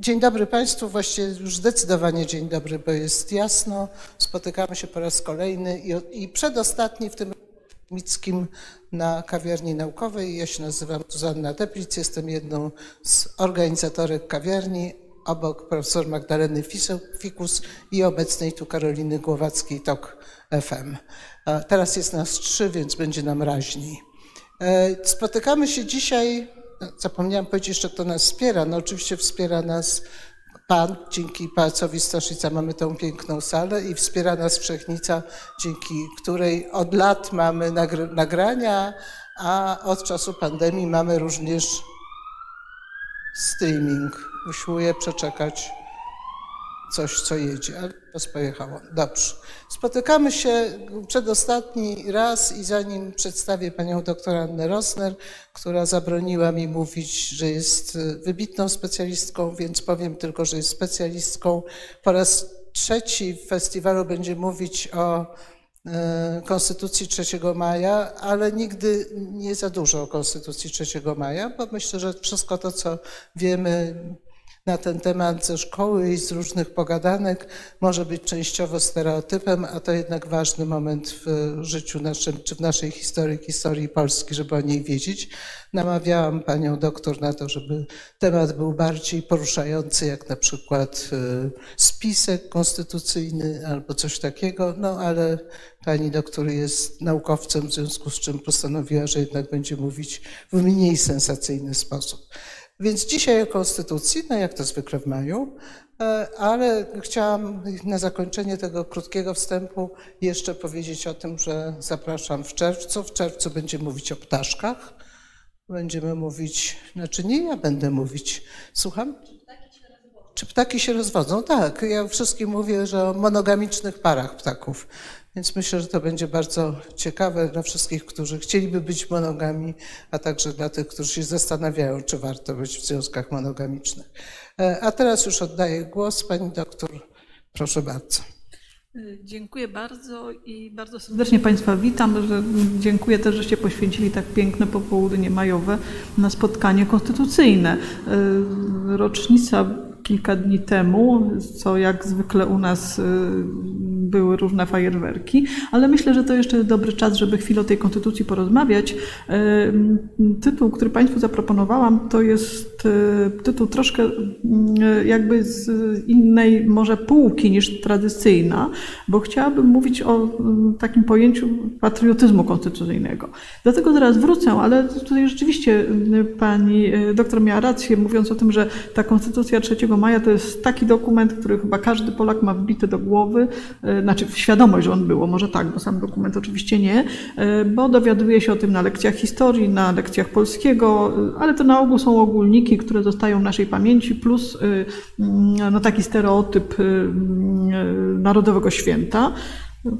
Dzień dobry Państwu, właściwie już zdecydowanie dzień dobry, bo jest jasno. Spotykamy się po raz kolejny i, i przedostatni w tym Mickim na kawiarni naukowej. Ja się nazywam Zuzanna Teplic, jestem jedną z organizatorek kawiarni, obok profesor Magdaleny Fikus i obecnej tu Karoliny Głowackiej TOK FM. Teraz jest nas trzy, więc będzie nam raźniej. E, spotykamy się dzisiaj Zapomniałam powiedzieć jeszcze, kto nas wspiera. No oczywiście wspiera nas Pan, dzięki Pałacowi Staszica mamy tą piękną salę i wspiera nas Wszechnica, dzięki której od lat mamy nagrania, a od czasu pandemii mamy również streaming. Usiłuję przeczekać coś, co jedzie, ale to pojechało. Dobrze. Spotykamy się przedostatni raz i zanim przedstawię panią doktor Annę Rosner, która zabroniła mi mówić, że jest wybitną specjalistką, więc powiem tylko, że jest specjalistką. Po raz trzeci w festiwalu będzie mówić o e, Konstytucji 3 maja, ale nigdy nie za dużo o Konstytucji 3 maja, bo myślę, że wszystko to, co wiemy, na ten temat ze szkoły i z różnych pogadanek może być częściowo stereotypem, a to jednak ważny moment w życiu naszym, czy w naszej historii, historii Polski, żeby o niej wiedzieć. Namawiałam panią doktor na to, żeby temat był bardziej poruszający, jak na przykład e, spisek konstytucyjny albo coś takiego, no ale pani doktor jest naukowcem, w związku z czym postanowiła, że jednak będzie mówić w mniej sensacyjny sposób. Więc dzisiaj o Konstytucji, no jak to zwykle w maju, e, ale chciałam na zakończenie tego krótkiego wstępu jeszcze powiedzieć o tym, że zapraszam w czerwcu. W czerwcu będziemy mówić o ptaszkach. Będziemy mówić, znaczy nie ja będę mówić, słucham? Czy ptaki się rozwodzą? Tak, ja wszystkim mówię, że o monogamicznych parach ptaków. Więc myślę, że to będzie bardzo ciekawe dla wszystkich, którzy chcieliby być monogami, a także dla tych, którzy się zastanawiają, czy warto być w związkach monogamicznych. E, a teraz już oddaję głos pani doktor. Proszę bardzo. Dziękuję bardzo i bardzo serdecznie Państwa witam. Że dziękuję też, żeście poświęcili tak piękne popołudnie majowe na spotkanie konstytucyjne. E, rocznica kilka dni temu, co jak zwykle u nas y, były różne fajerwerki, ale myślę, że to jeszcze dobry czas, żeby chwilę o tej konstytucji porozmawiać. Y, tytuł, który Państwu zaproponowałam, to jest y, tytuł troszkę jakby z innej może półki niż tradycyjna, bo chciałabym mówić o takim pojęciu patriotyzmu konstytucyjnego. Dlatego teraz wrócę, ale tutaj rzeczywiście pani doktor miała rację, mówiąc o tym, że ta konstytucja 3 maja to jest taki dokument, który chyba każdy Polak ma wbity do głowy, e, znaczy świadomość, że on było, może tak, bo sam dokument oczywiście nie, e, bo dowiaduje się o tym na lekcjach historii, na lekcjach polskiego, e, ale to na ogół są ogólniki, które zostają w naszej pamięci, plus mm, no, taki stereotyp Narodowego Święta.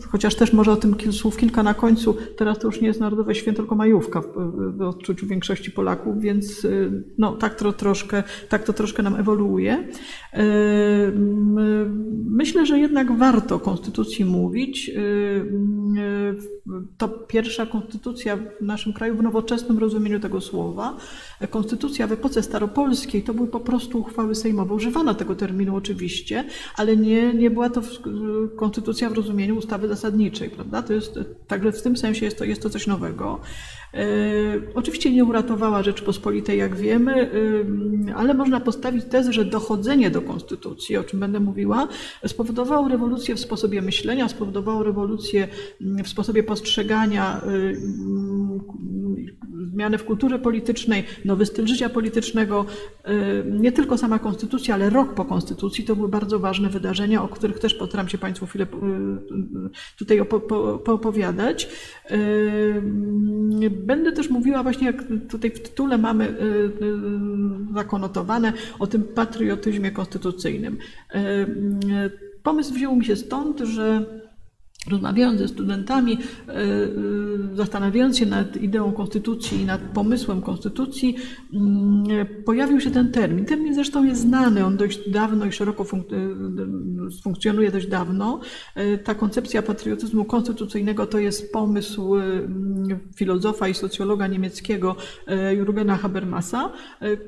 Chociaż też może o tym słów kilka na końcu. Teraz to już nie jest Narodowe Święto, tylko majówka w, odczuciu większości Polaków, więc y, no, tak, to troszkę, tak to troszkę nam ewoluuje. Y, myślę, że jednak warto o konstytucji mówić. Y, to pierwsza konstytucja w naszym kraju w nowoczesnym rozumieniu tego słowa. Konstytucja w epoce staropolskiej to były po prostu uchwały sejmowe. Używano tego terminu oczywiście, ale nie, nie była to konstytucja w rozumieniu ustawy zasadniczej, prawda? To jest, także w tym sensie jest to, jest to coś nowego. E, oczywiście nie uratowała Rzeczpospolitej, jak wiemy, e, ale można postawić tezę, że dochodzenie do konstytucji, o czym będę mówiła, spowodowało rewolucję w sposobie myślenia, spowodowało rewolucję mm, w sposobie postrzegania, e, mm, zmiany w kulturze politycznej, nowy styl życia politycznego. Nie tylko sama konstytucja, ale rok po konstytucji to były bardzo ważne wydarzenia, o których też postaram się Państwu chwilę tutaj opowiadać. Będę też mówiła właśnie, jak tutaj w tytule mamy y, y, zakonotowane, o tym patriotyzmie konstytucyjnym. Y, pomysł wziął mi się stąd, że rozmawiając ze studentami, e, e, zastanawiając się nad ideą konstytucji i nad pomysłem konstytucji, mm, pojawił się ten termin. Termin zresztą jest znany, on dość dawno i szeroko e, funkcjonuje dość dawno. Ta koncepcja patriotyzmu konstytucyjnego to jest pomysł filozofa i socjologa niemieckiego Jurgena Habermasa,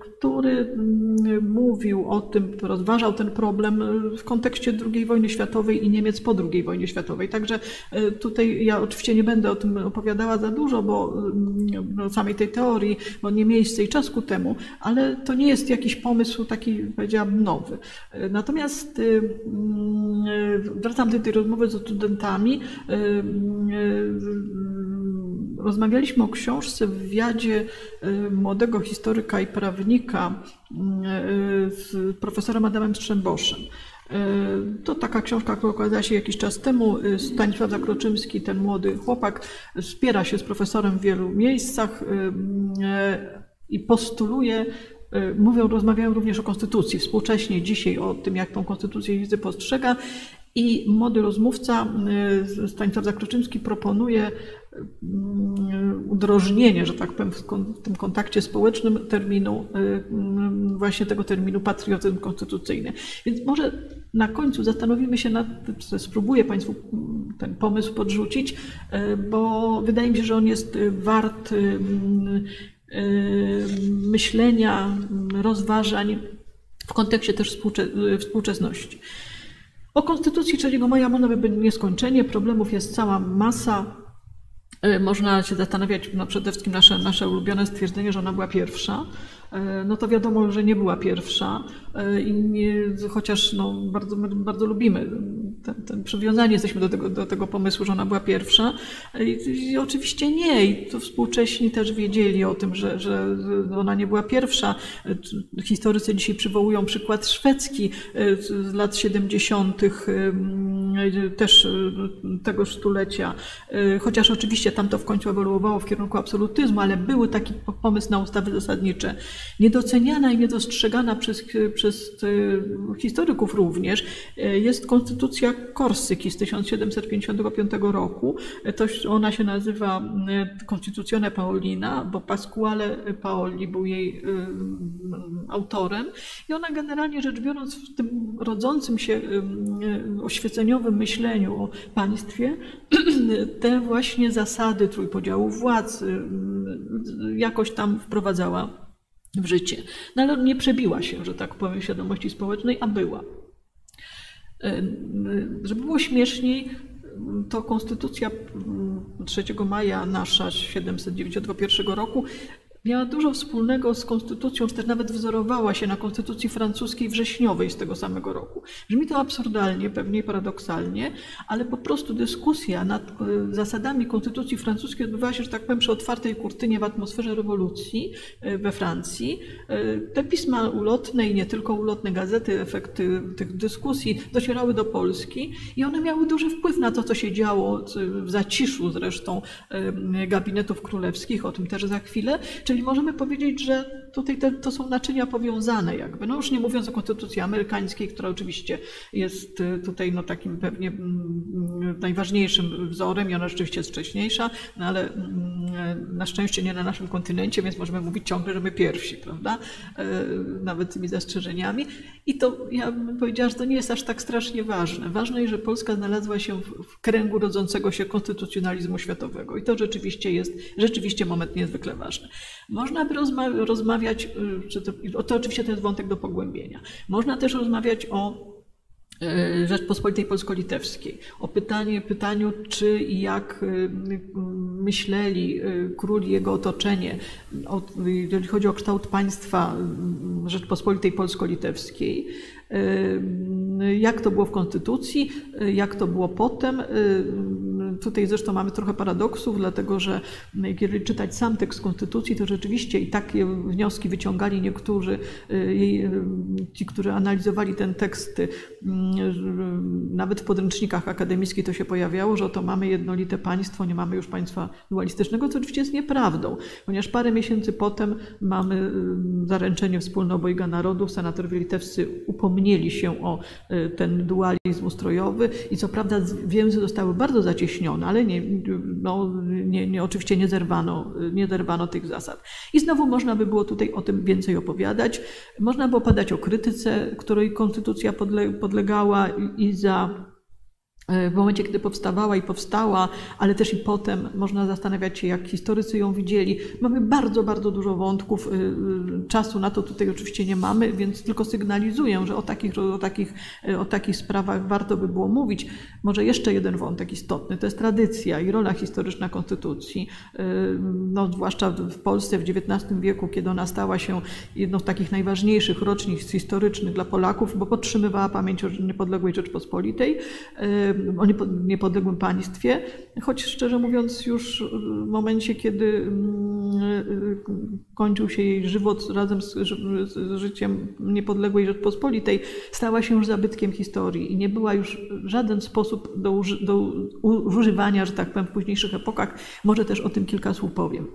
który mm, mówił o tym, rozważał ten problem w kontekście II wojny światowej i Niemiec po II wojnie światowej. Także Także e, tutaj ja oczywiście nie będę o tym opowiadała za dużo, bo mm, no, samej tej teorii, bo nie miejsce i czas ku temu, ale to nie jest jakiś pomysł taki, powiedziałabym, nowy. E, natomiast e, mm, wracam do tej rozmowy z studentami. Rozmawialiśmy o książce w wywiadzie młodego historyka i prawnika z profesorem Adamem Strzemboszem. E, to taka książka, która ukazała się jakiś czas temu. E, Stanisław Zakroczymski, ten młody chłopak, wspiera się z profesorem w wielu miejscach e, i postuluje, mówią, rozmawiają również o konstytucji, współcześnie dzisiaj o tym, jak tą konstytucję widzę postrzega. I młody rozmówca Stanisław Zakroczymski proponuje udrożnienie, że tak powiem, w tym kontakcie społecznym terminu, właśnie tego terminu patriotyzm konstytucyjny. Więc może na końcu zastanowimy się nad tym, spróbuję Państwu ten pomysł podrzucić, bo wydaje mi się, że on jest wart myślenia, rozważań w kontekście też współczesności. O Konstytucji 3 maja można nieskończenie, problemów jest cała masa. E, można się zastanawiać, no przede wszystkim nasze, nasze ulubione stwierdzenie, że ona była pierwsza. E, no to wiadomo, że nie była pierwsza, e, i nie, chociaż no, bardzo, bardzo lubimy ten, ten przywiązanie jesteśmy do tego, do tego pomysłu, że ona była pierwsza. I, I, oczywiście nie. I to współcześni też wiedzieli o tym, że, że ona nie była pierwsza. Historycy dzisiaj przywołują przykład szwedzki e, z lat 70. też tego stulecia. Chociaż oczywiście tam to w końcu ewoluowało w kierunku absolutyzmu, ale były taki pomysł na ustawy zasadnicze niedoceniana i niedostrzegana przez, przez e, historyków również e, jest konstytucja Korsyki z 1755 roku. E, to ona się nazywa Constituzione Paolina, bo Pasquale Paoli był jej autorem i ona generalnie rzecz biorąc w tym rodzącym się oświeceniowym myśleniu o państwie te właśnie zasady trójpodziału władz jakoś tam wprowadzała w życie. No ale nie przebiła się, że tak powiem, świadomości społecznej, a była. Żeby było śmieszniej, to konstytucja 3 maja nasza 791 roku miała dużo wspólnego z konstytucją, czy nawet wzorowała się na konstytucji francuskiej wrześniowej z tego samego roku. Brzmi to absurdalnie, pewnie paradoksalnie, ale po prostu dyskusja nad e, zasadami konstytucji francuskiej odbywała się, że tak powiem, przy otwartej kurtynie w atmosferze rewolucji e, we Francji. E, te pisma ulotne i nie tylko ulotne gazety, efekty tych dyskusji docierały do Polski i one miały duży wpływ na to, co się działo w zaciszu zresztą gabinetów królewskich, o tym też za chwilę Czyli możemy powiedzieć, że tutaj te, to są naczynia powiązane jakby. No już nie mówiąc o konstytucji amerykańskiej, która oczywiście jest y, tutaj no takim pewnie mm, mm, najważniejszym wzorem i ona rzeczywiście jest wcześniejsza, no ale mm, na szczęście nie na naszym kontynencie, więc możemy mówić ciągle, że my pierwsi, prawda? E, nawet tymi zastrzeżeniami. I to ja bym powiedziała, że to nie jest aż tak strasznie ważne. Ważne jest, że Polska znalazła się w, kręgu rodzącego się konstytucjonalizmu światowego i to rzeczywiście jest rzeczywiście moment niezwykle ważny. Można by rozma rozmawiać, y, to, to oczywiście to jest wątek do pogłębienia. Można też rozmawiać o y, Rzeczpospolitej Polsko-Litewskiej. O pytanie, pytaniu, czy i jak y, myśleli król i jego otoczenie, jeżeli chodzi o kształt państwa Rzeczpospolitej Polsko-Litewskiej. Jak to było w konstytucji, jak to było potem, tutaj zresztą mamy trochę paradoksów, dlatego że kiedy czytać sam tekst konstytucji, to rzeczywiście i takie wnioski wyciągali niektórzy, ci, którzy analizowali ten tekst, nawet w podręcznikach akademickich to się pojawiało, że oto mamy jednolite państwo, nie mamy już państwa dualistycznego, co oczywiście jest nieprawdą, ponieważ parę miesięcy potem mamy zaręczenie wspólne obojga narodów, senatorowie litewscy upomnieli się o ten dualizm ustrojowy i co prawda więzy zostały bardzo zacieśnione, ale nie, no, nie, nie, oczywiście nie zerwano, nie zerwano tych zasad. I znowu można by było tutaj o tym więcej opowiadać. Można by opowiadać o krytyce, której konstytucja podlegała i za w momencie, kiedy powstawała i powstała, ale też i potem można zastanawiać się, jak historycy ją widzieli. Mamy bardzo, bardzo dużo wątków. Y, y, czasu na to tutaj oczywiście nie mamy, więc tylko sygnalizuję, że o takich, o takich, y, o takich sprawach warto by było mówić. Może jeszcze jeden wątek istotny, to jest tradycja i rola historyczna konstytucji. No, zwłaszcza w Polsce w XIX wieku, kiedy ona stała się jedną z takich najważniejszych rocznic historycznych dla Polaków, bo podtrzymywała pamięć o niepodległej Rzeczpospolitej o niepodległym państwie, choć szczerze mówiąc już w momencie, kiedy mm, kończył się jej żywot razem z, życiem niepodległej Rzeczpospolitej, stała się już zabytkiem historii i nie była już w żaden sposób do używania, że tak powiem, w późniejszych epokach. Może też o tym kilka słów powiem.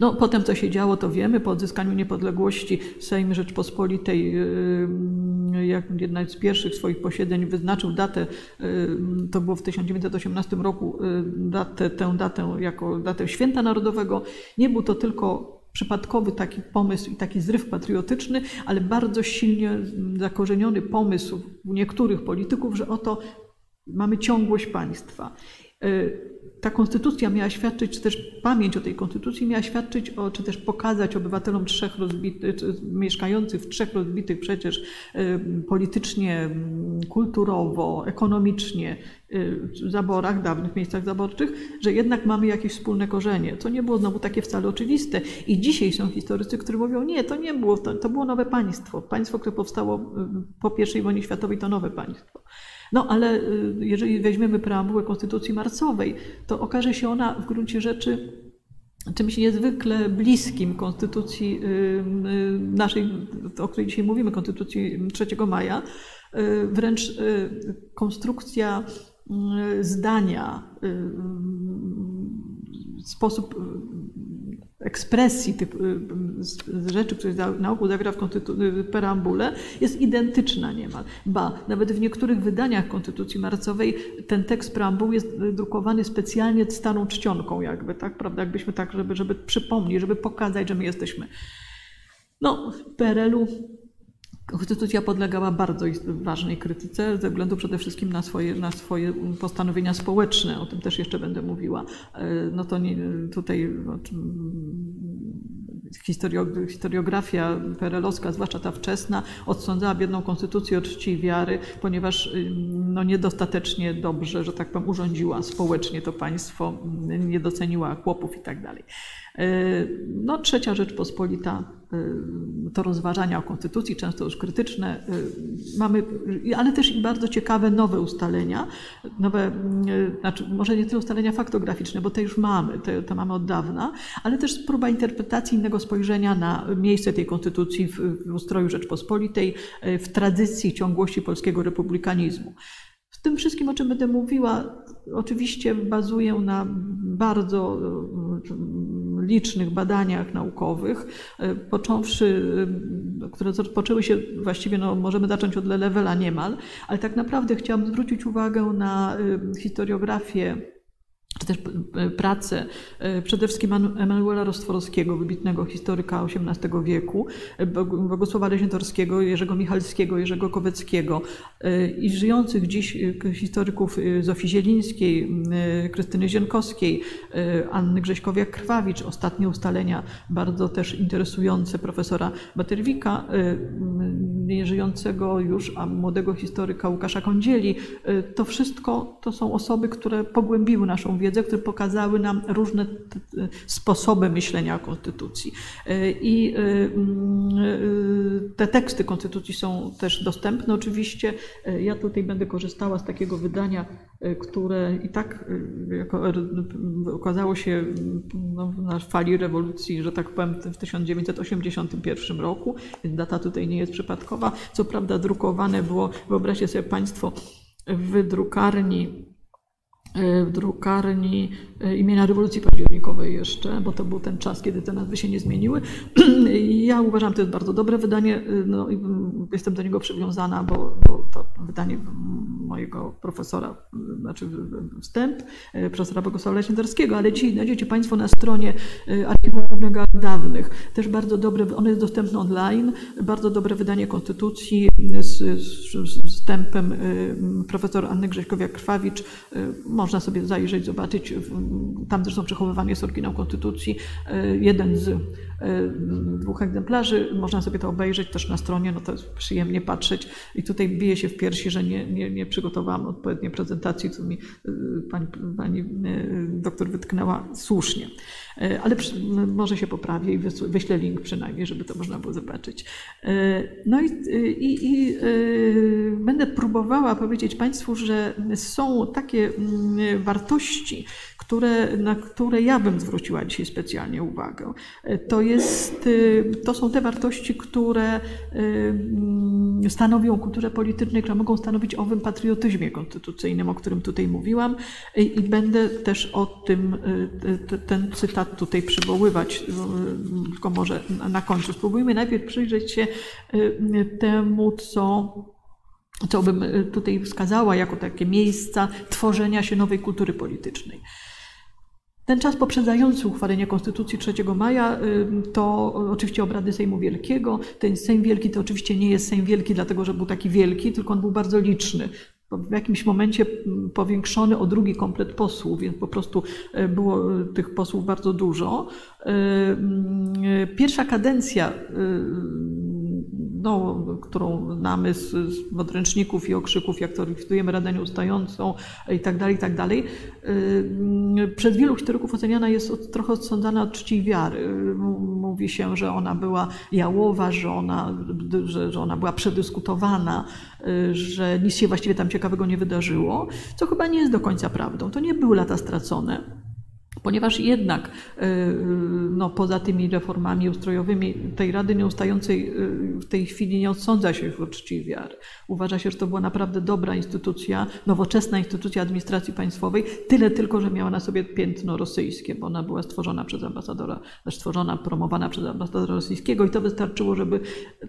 No, potem, co się działo, to wiemy. Po odzyskaniu niepodległości Sejm Rzeczpospolitej, y, jak jedna z pierwszych swoich posiedzeń, wyznaczył datę, y, to było w 1918 roku, y, datę, tę datę jako datę Święta Narodowego. Nie był to tylko przypadkowy taki pomysł i taki zryw patriotyczny, ale bardzo silnie zakorzeniony pomysł u niektórych polityków, że oto mamy ciągłość państwa ta konstytucja miała świadczyć, czy też pamięć o tej konstytucji miała świadczyć o, czy też pokazać obywatelom trzech rozbitych, mieszkających w trzech rozbitych przecież politycznie, kulturowo, ekonomicznie zaborach, dawnych miejscach zaborczych, że jednak mamy jakieś wspólne korzenie, co nie było znowu takie wcale oczywiste. I dzisiaj są historycy, którzy mówią, nie, to nie było, to, to było nowe państwo. Państwo, które powstało po I wojnie światowej, to nowe państwo. No ale y, jeżeli weźmiemy preambułę Konstytucji Marcowej, to okaże się ona w gruncie rzeczy czymś niezwykle bliskim konstytucji y, y, naszej, o której dzisiaj mówimy, konstytucji 3 maja, wręcz konstrukcja zdania, sposób ekspresji tych y, rzeczy, które na ogół zawiera w y, preambule, jest identyczna niemal. Ba, nawet w niektórych wydaniach Konstytucji Marcowej ten tekst preambuły jest drukowany specjalnie staną czcionką jakby, tak, prawda, jakbyśmy tak, żeby, żeby przypomnieć, żeby pokazać, że my jesteśmy. No, w PRL-u Konstytucja podlegała bardzo ważnej krytyce ze względu przede wszystkim na swoje, na swoje postanowienia społeczne. O tym też jeszcze będę mówiła. E, no to nie, tutaj no, historiografia perelowska, zwłaszcza ta wczesna, odsądzała biedną konstytucję od czci wiary, ponieważ no, niedostatecznie dobrze, że tak powiem, urządziła społecznie to państwo, nie doceniła chłopów i tak dalej. E, no, trzecia Rzeczpospolita, to rozważania o konstytucji, często już krytyczne, e, mamy, ale też i bardzo ciekawe nowe ustalenia, nowe, znaczy może nie tyle ustalenia faktograficzne, bo te już mamy, te mamy od dawna, ale też próba interpretacji innego spojrzenia na miejsce tej konstytucji w, w ustroju Rzeczpospolitej, w tradycji ciągłości polskiego republikanizmu tym wszystkim, o czym będę mówiła, oczywiście bazuję na bardzo e, licznych badaniach naukowych, e, począwszy, e, które rozpoczęły się właściwie, no, możemy zacząć od Levela niemal, ale tak naprawdę chciałam zwrócić uwagę na historiografię czy też e, pracę e, przede wszystkim Emanuela Rostworowskiego, wybitnego historyka XVIII wieku, e, Bogusława Leźniatorskiego, Jerzego Michalskiego, Jerzego Koweckiego i żyjących dziś historyków Zofii Zielińskiej, Krystyny Zienkowskiej, Anny Grześkowiak-Krwawicz, ostatnie ustalenia bardzo też interesujące profesora Baterwika, nieżyjącego już, a młodego historyka Łukasza Kądzieli. To wszystko to są osoby, które pogłębiły naszą wiedzę, które pokazały nam różne sposoby myślenia o konstytucji. I te teksty konstytucji są też dostępne oczywiście. Ja tutaj będę korzystała z takiego wydania, które i tak jako, okazało się no, na fali rewolucji, że tak powiem, w 1981 roku. Data tutaj nie jest przypadkowa. Co prawda drukowane było, wyobraźcie sobie Państwo, w drukarni w drukarni imienia rewolucji październikowej jeszcze, bo to był ten czas, kiedy te nazwy się nie zmieniły. Ja uważam, że to jest bardzo dobre wydanie no, i jestem do niego przywiązana, bo, bo to wydanie mojego profesora, znaczy wstęp, profesora Bogusława Leśnidarskiego, ale ci znajdziecie Państwo na stronie Archiwum Głównego Dawnych. Też bardzo dobre, ono jest dostępne online, bardzo dobre wydanie Konstytucji z, z, wstępem profesor Anny Grześkowiak-Krwawicz. Można sobie zajrzeć, zobaczyć. Tam zresztą przechowywany jest oryginał Konstytucji. Jeden z dwóch egzemplarzy. Można sobie to obejrzeć też na stronie, no to jest przyjemnie patrzeć. I tutaj bije się w piersi, że nie, nie, nie przygotowałam odpowiedniej prezentacji, co mi pani, pani doktor wytknęła słusznie. Ale może się poprawię i wyślę link przynajmniej, żeby to można było zobaczyć. No i, i, i będę próbowała powiedzieć Państwu, że są takie wartości, które, na które ja bym zwróciła dzisiaj specjalnie uwagę. To, jest, to są te wartości, które stanowią kulturę polityczną, które mogą stanowić owym patriotyzmie konstytucyjnym, o którym tutaj mówiłam i będę też o tym, ten cytat tutaj przywoływać, tylko może na końcu. Spróbujmy najpierw przyjrzeć się temu, co co bym tutaj wskazała jako takie miejsca tworzenia się nowej kultury politycznej. Ten czas poprzedzający uchwalenie Konstytucji 3 maja to oczywiście obrady Sejmu Wielkiego. Ten Sejm Wielki to oczywiście nie jest Sejm Wielki dlatego, że był taki wielki, tylko on był bardzo liczny. W jakimś momencie powiększony o drugi komplet posłów, więc po prostu było tych posłów bardzo dużo. Pierwsza kadencja no, którą znamy z, z podręczników i okrzyków, jak to likwidujemy Radę Nieustającą i tak dalej, i tak dalej. Przez wielu historyków oceniana jest trochę odsądzana od czci wiary. Mówi się, że ona była jałowa, że ona, że, że ona była przedyskutowana, że nic się właściwie tam ciekawego nie wydarzyło, co chyba nie jest do końca prawdą. To nie były lata stracone ponieważ jednak no, poza tymi reformami ustrojowymi tej Rady Nieustającej w tej chwili nie odsądza się już o czci wiary. Uważa się, że to była naprawdę dobra instytucja, nowoczesna instytucja administracji państwowej, tyle tylko, że miała na sobie piętno rosyjskie, bo ona była stworzona przez ambasadora, stworzona, promowana przez ambasadora rosyjskiego i to wystarczyło, żeby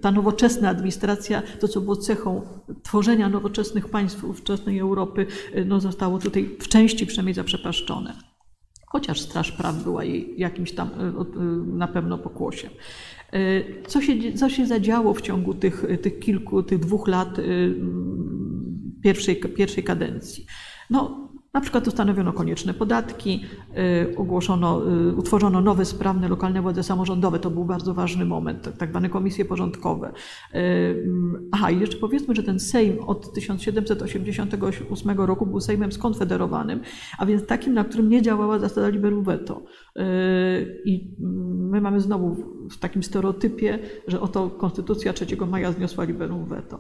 ta nowoczesna administracja, to co było cechą tworzenia nowoczesnych państw ówczesnej Europy, no, zostało tutaj w części przynajmniej zaprzepaszczone chociaż Straż Praw była jej jakimś tam na pewno pokłosiem. Co się, co się zadziało w ciągu tych, tych kilku, tych dwóch lat pierwszej, pierwszej kadencji? No, na przykład ustanowiono konieczne podatki, ogłoszono, utworzono nowe, sprawne lokalne władze samorządowe. To był bardzo ważny moment, tak zwane komisje porządkowe. Aha, i jeszcze powiedzmy, że ten Sejm od 1788 roku był Sejmem skonfederowanym, a więc takim, na którym nie działała zasada liberum veto. I my mamy znowu w takim stereotypie, że oto Konstytucja 3 maja zniosła liberum veto.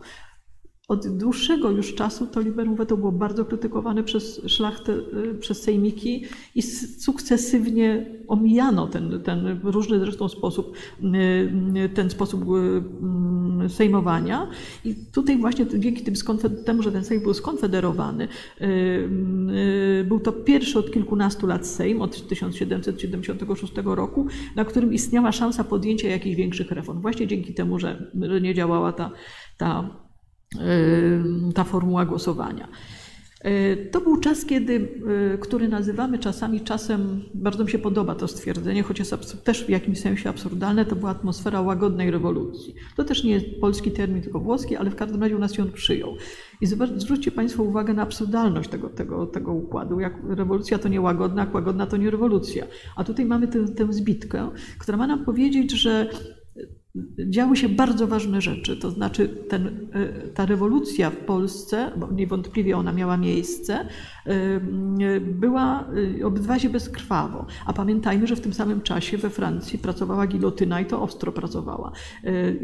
Od dłuższego już czasu to liberum veto było bardzo krytykowane przez szlachtę, przez sejmiki i sukcesywnie omijano ten, ten różny zresztą sposób, ten sposób sejmowania. I tutaj właśnie dzięki tym temu, że ten sejm był skonfederowany, był to pierwszy od kilkunastu lat sejm, od 1776 roku, na którym istniała szansa podjęcia jakichś większych reform. Właśnie dzięki temu, że, że nie działała ta, ta ta formuła głosowania. To był czas, kiedy, który nazywamy czasami czasem, bardzo mi się podoba to stwierdzenie, choć jest też w jakimś sensie absurdalne, to była atmosfera łagodnej rewolucji. To też nie jest polski termin, tylko włoski, ale w każdym razie u nas się on przyjął. I zwróćcie Państwo uwagę na absurdalność tego, tego, tego układu. Jak rewolucja to nie łagodna, jak łagodna to nie rewolucja. A tutaj mamy tę, tę zbitkę, która ma nam powiedzieć, że działy się bardzo ważne rzeczy. To znaczy, ten, ta rewolucja w Polsce, bo niewątpliwie ona miała miejsce, była, odbywa się bezkrwawo. A pamiętajmy, że w tym samym czasie we Francji pracowała gilotyna i to ostro pracowała.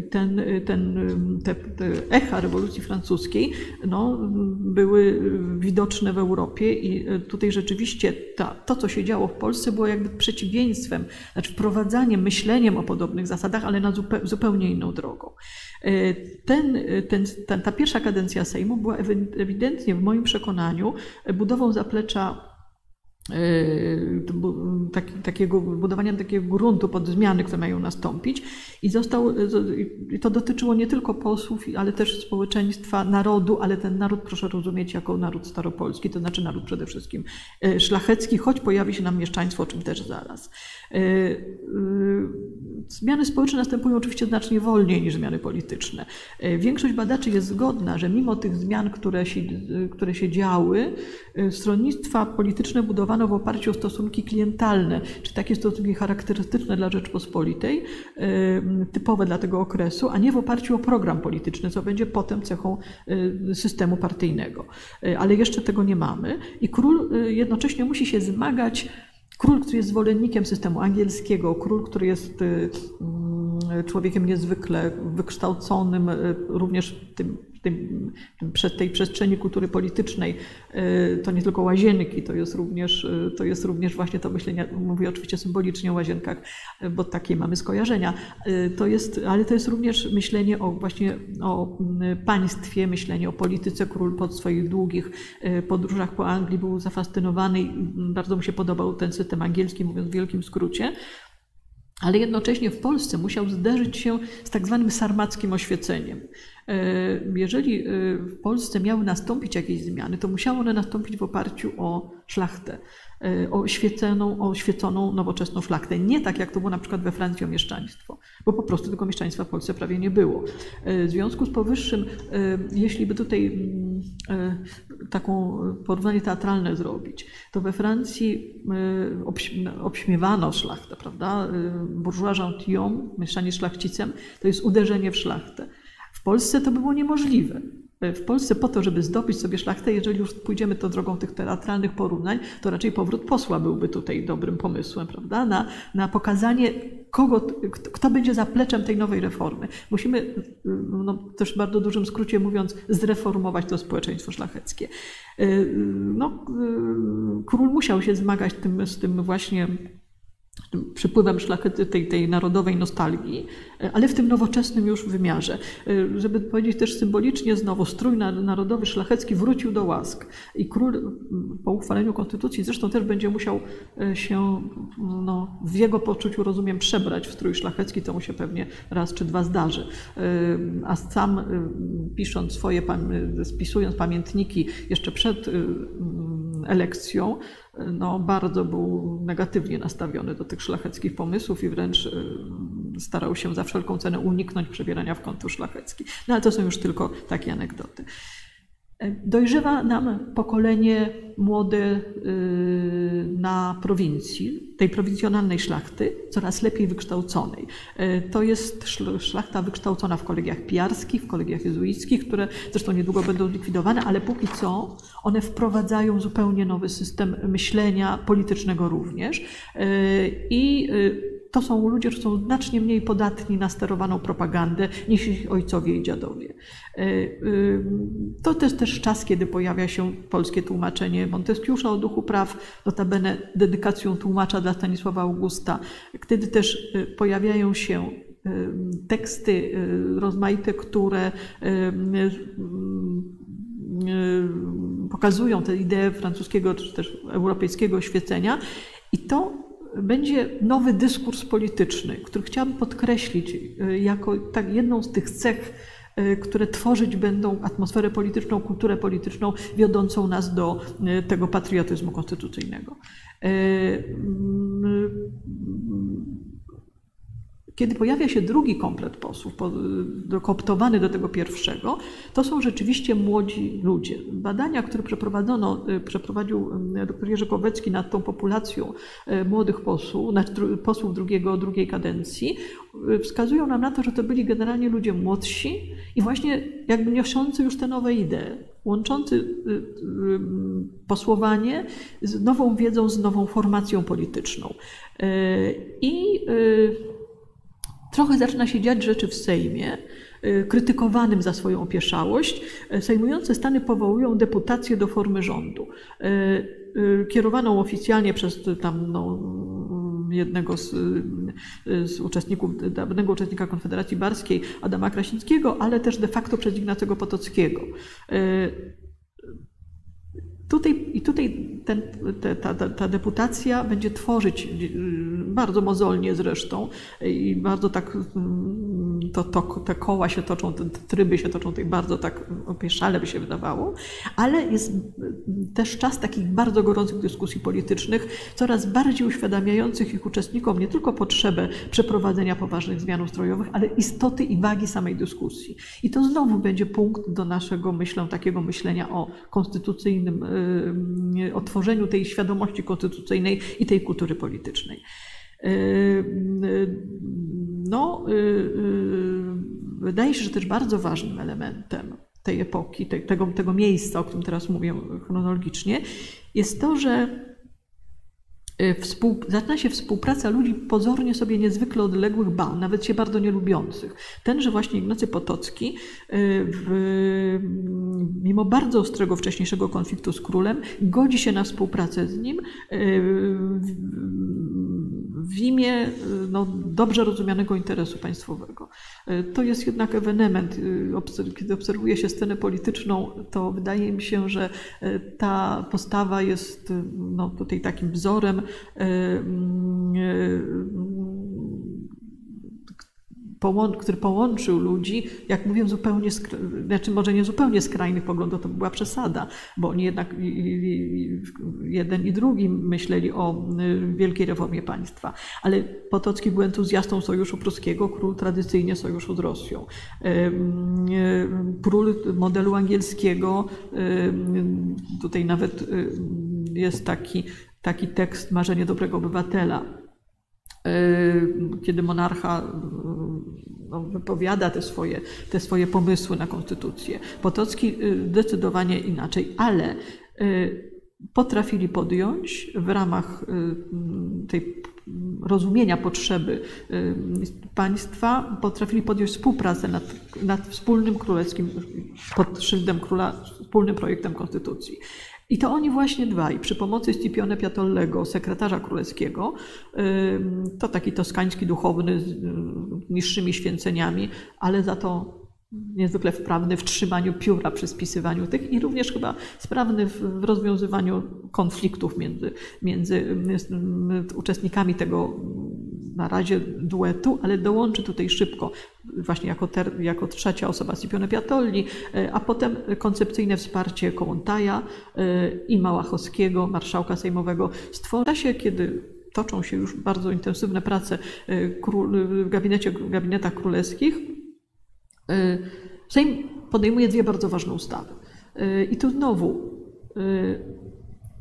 Ten, ten, te, te echa rewolucji francuskiej no, były widoczne w Europie i tutaj rzeczywiście ta, to, co się działo w Polsce, było jakby przeciwieństwem, znaczy wprowadzaniem, myśleniem o podobnych zasadach, ale na zupełnie zupełnie inną drogą. E, ten, ten, ta pierwsza kadencja Sejmu była ewidentnie, w moim przekonaniu, budową zaplecza e, tak, takiego budowania takiego gruntu pod zmiany, które mają nastąpić. I, został, I to dotyczyło nie tylko posłów, ale też społeczeństwa, narodu, ale ten naród proszę rozumieć jako naród staropolski, to znaczy naród przede wszystkim e, szlachecki, choć pojawi się nam mieszczaństwo, o czym też zaraz. Zmiany społeczne następują oczywiście znacznie wolniej niż zmiany polityczne. E, większość badaczy jest zgodna, że mimo tych zmian, które się, które się działy, stronnictwa polityczne budowano w oparciu o stosunki klientalne, czy takie stosunki charakterystyczne dla Rzeczpospolitej, typowe dla tego okresu, a nie w oparciu o program polityczny, co będzie potem cechą systemu partyjnego. Ale jeszcze tego nie mamy i król jednocześnie musi się zmagać Król, który jest zwolennikiem systemu angielskiego, król, który jest y, mm, człowiekiem niezwykle wykształconym, y, również tym tym, tej przestrzeni kultury politycznej y, to nie tylko łazienki, to jest również, y, to jest również właśnie to myślenie, mówię oczywiście symbolicznie o łazienkach, y, bo takie mamy skojarzenia, to jest, ale to jest również myślenie o właśnie o państwie, myślenie o polityce. Król po swoich długich podróżach po Anglii był zafascynowany i bardzo mu się podobał ten system angielski, mówiąc w wielkim skrócie ale jednocześnie w Polsce musiał zderzyć się z tak zwanym sarmackim oświeceniem. E, jeżeli e, w Polsce miały nastąpić jakieś zmiany, to musiały one nastąpić w oparciu o szlachtę, e, o świeconą, o świeconą nowoczesną szlachtę. Nie tak, jak to było na przykład we Francji o mieszczaństwo, bo po prostu tego mieszczaństwa w Polsce prawie nie było. W związku z powyższym, jeśli by tutaj mm, taką porównanie teatralne zrobić, to we Francji obśmiewano szlachtę, prawda? Bourgeois gentilhomme, mieszanie szlachcicem, to jest uderzenie w szlachtę. W Polsce to by było niemożliwe. W Polsce po to, żeby zdobyć sobie szlachtę, jeżeli już pójdziemy to drogą tych teatralnych porównań, to raczej powrót posła byłby tutaj dobrym pomysłem, prawda? Na, na pokazanie, kogo, kto będzie zapleczem tej nowej reformy. Musimy, no, też w bardzo dużym skrócie mówiąc, zreformować to społeczeństwo szlacheckie. No, król musiał się zmagać tym, z tym właśnie przypływem szlachety, tej, tej narodowej nostalgii, ale w tym nowoczesnym już wymiarze. Żeby powiedzieć też symbolicznie, znowu strój narodowy szlachecki wrócił do łask i król po uchwaleniu konstytucji zresztą też będzie musiał e, się no, w jego poczuciu, rozumiem, przebrać w strój szlachecki, to mu się pewnie raz czy dwa zdarzy. E, a sam e, pisząc swoje, spisując pamiętniki jeszcze przed elekcją, no, bardzo był negatywnie nastawiony do tych szlacheckich pomysłów i wręcz y, starał się za wszelką cenę uniknąć przebierania w kontur szlachecki. No ale to są już tylko takie anegdoty. Dojrzewa nam pokolenie młode y, na prowincji, tej prowincjonalnej szlachty, coraz lepiej wykształconej. Y, to jest szlachta wykształcona w kolegiach pijarskich, w kolegiach jezuickich, które zresztą niedługo będą zlikwidowane, ale póki co one wprowadzają zupełnie nowy system myślenia politycznego również. Y, I to są ludzie, którzy są znacznie mniej podatni na sterowaną propagandę niż ich ojcowie i dziadowie. E, e, to też też czas, kiedy pojawia się polskie tłumaczenie Monteskiusza o duchu praw, notabene dedykacją tłumacza dla Stanisława Augusta, wtedy też e, pojawiają się teksty rozmaite, które pokazują tę ideę francuskiego czy też europejskiego oświecenia i to będzie nowy dyskurs polityczny, który chciałabym podkreślić e, jako tak jedną z tych cech, e, które tworzyć będą atmosferę polityczną, kulturę polityczną, wiodącą nas do e, tego patriotyzmu konstytucyjnego. Kiedy pojawia się drugi komplet posłów, dokoptowany do tego pierwszego, to są rzeczywiście młodzi ludzie. Badania, które przeprowadzono, y, przeprowadził y, dr Jerzy Kowecki nad tą populacją y, młodych posłów, posłów drugiego, drugiej kadencji, wskazują nam na to, że to byli generalnie ludzie młodsi i właśnie jakby niosący już te nowe idee, łączący posłowanie z nową wiedzą, z nową formacją polityczną. I trochę zaczyna się dziać rzeczy w Sejmie, krytykowanym za swoją opieszałość. Sejmujące stany powołują deputację do formy rządu, kierowaną oficjalnie przez tam no, jednego z, z uczestników, dawnego uczestnika Konfederacji Barskiej, Adama Krasińskiego, ale też de facto przez Ignacego Potockiego. Tutaj, I tutaj ten, ta, ta, ta, deputacja będzie tworzyć bardzo mozolnie zresztą i bardzo tak to, to, te koła się toczą, te tryby się toczą tutaj bardzo tak opieszale by się wydawało, ale jest też czas takich bardzo gorących dyskusji politycznych, coraz bardziej uświadamiających ich uczestnikom nie tylko potrzebę przeprowadzenia poważnych zmian ustrojowych, ale istoty i wagi samej dyskusji. I to znowu będzie punkt do naszego, takiego myślenia o konstytucyjnym Y, o tworzeniu tej świadomości konstytucyjnej i tej kultury politycznej. Y, y, no, wydaje się, że też bardzo ważnym elementem tej epoki, tego, tego miejsca, o którym teraz mówię chronologicznie, jest to, że Y, współ, zaczyna się współpraca ludzi pozornie sobie niezwykle odległych, ba, nawet się bardzo nielubiących. Tenże właśnie Ignacy Potocki, y, w, mimo bardzo ostrego wcześniejszego konfliktu z królem, godzi się na współpracę z nim y, w imię no, dobrze rozumianego interesu państwowego. To jest jednak ewenement. Kiedy obserwuje się scenę polityczną, to wydaje mi się, że ta postawa jest no, tutaj takim wzorem który połączył ludzi, jak mówię, zupełnie, znaczy może nie zupełnie skrajnych poglądów, to była przesada, bo oni jednak jeden i drugi myśleli o wielkiej reformie państwa. Ale Potocki był entuzjastą Sojuszu Pruskiego, król tradycyjnie sojuszu z Rosją. Król modelu angielskiego, tutaj nawet jest taki taki tekst Marzenie dobrego obywatela, y, kiedy monarcha y, no, wypowiada te swoje, te swoje pomysły na konstytucję. Potocki y, zdecydowanie inaczej, ale potrafili podjąć w ramach tej rozumienia potrzeby państwa, potrafili podjąć współpracę nad, nad wspólnym królewskim, pod szyldem króla, wspólnym projektem konstytucji. I to oni właśnie dwaj, przy pomocy Scipione Piatollego, sekretarza królewskiego, to taki toskański duchowny z niższymi święceniami, ale za to niezwykle wprawny w trzymaniu pióra przy spisywaniu tych i również chyba sprawny w rozwiązywaniu konfliktów między, między uczestnikami tego na razie duetu, ale dołączy tutaj szybko właśnie jako, ter, jako trzecia osoba Scipione Piatolli, a potem koncepcyjne wsparcie Kołątaja e, i Małachowskiego, marszałka sejmowego. Stworza się, kiedy toczą się już bardzo intensywne prace e, w gabinecie, w gabinetach królewskich, e, Sejm podejmuje dwie bardzo ważne ustawy. I tu znowu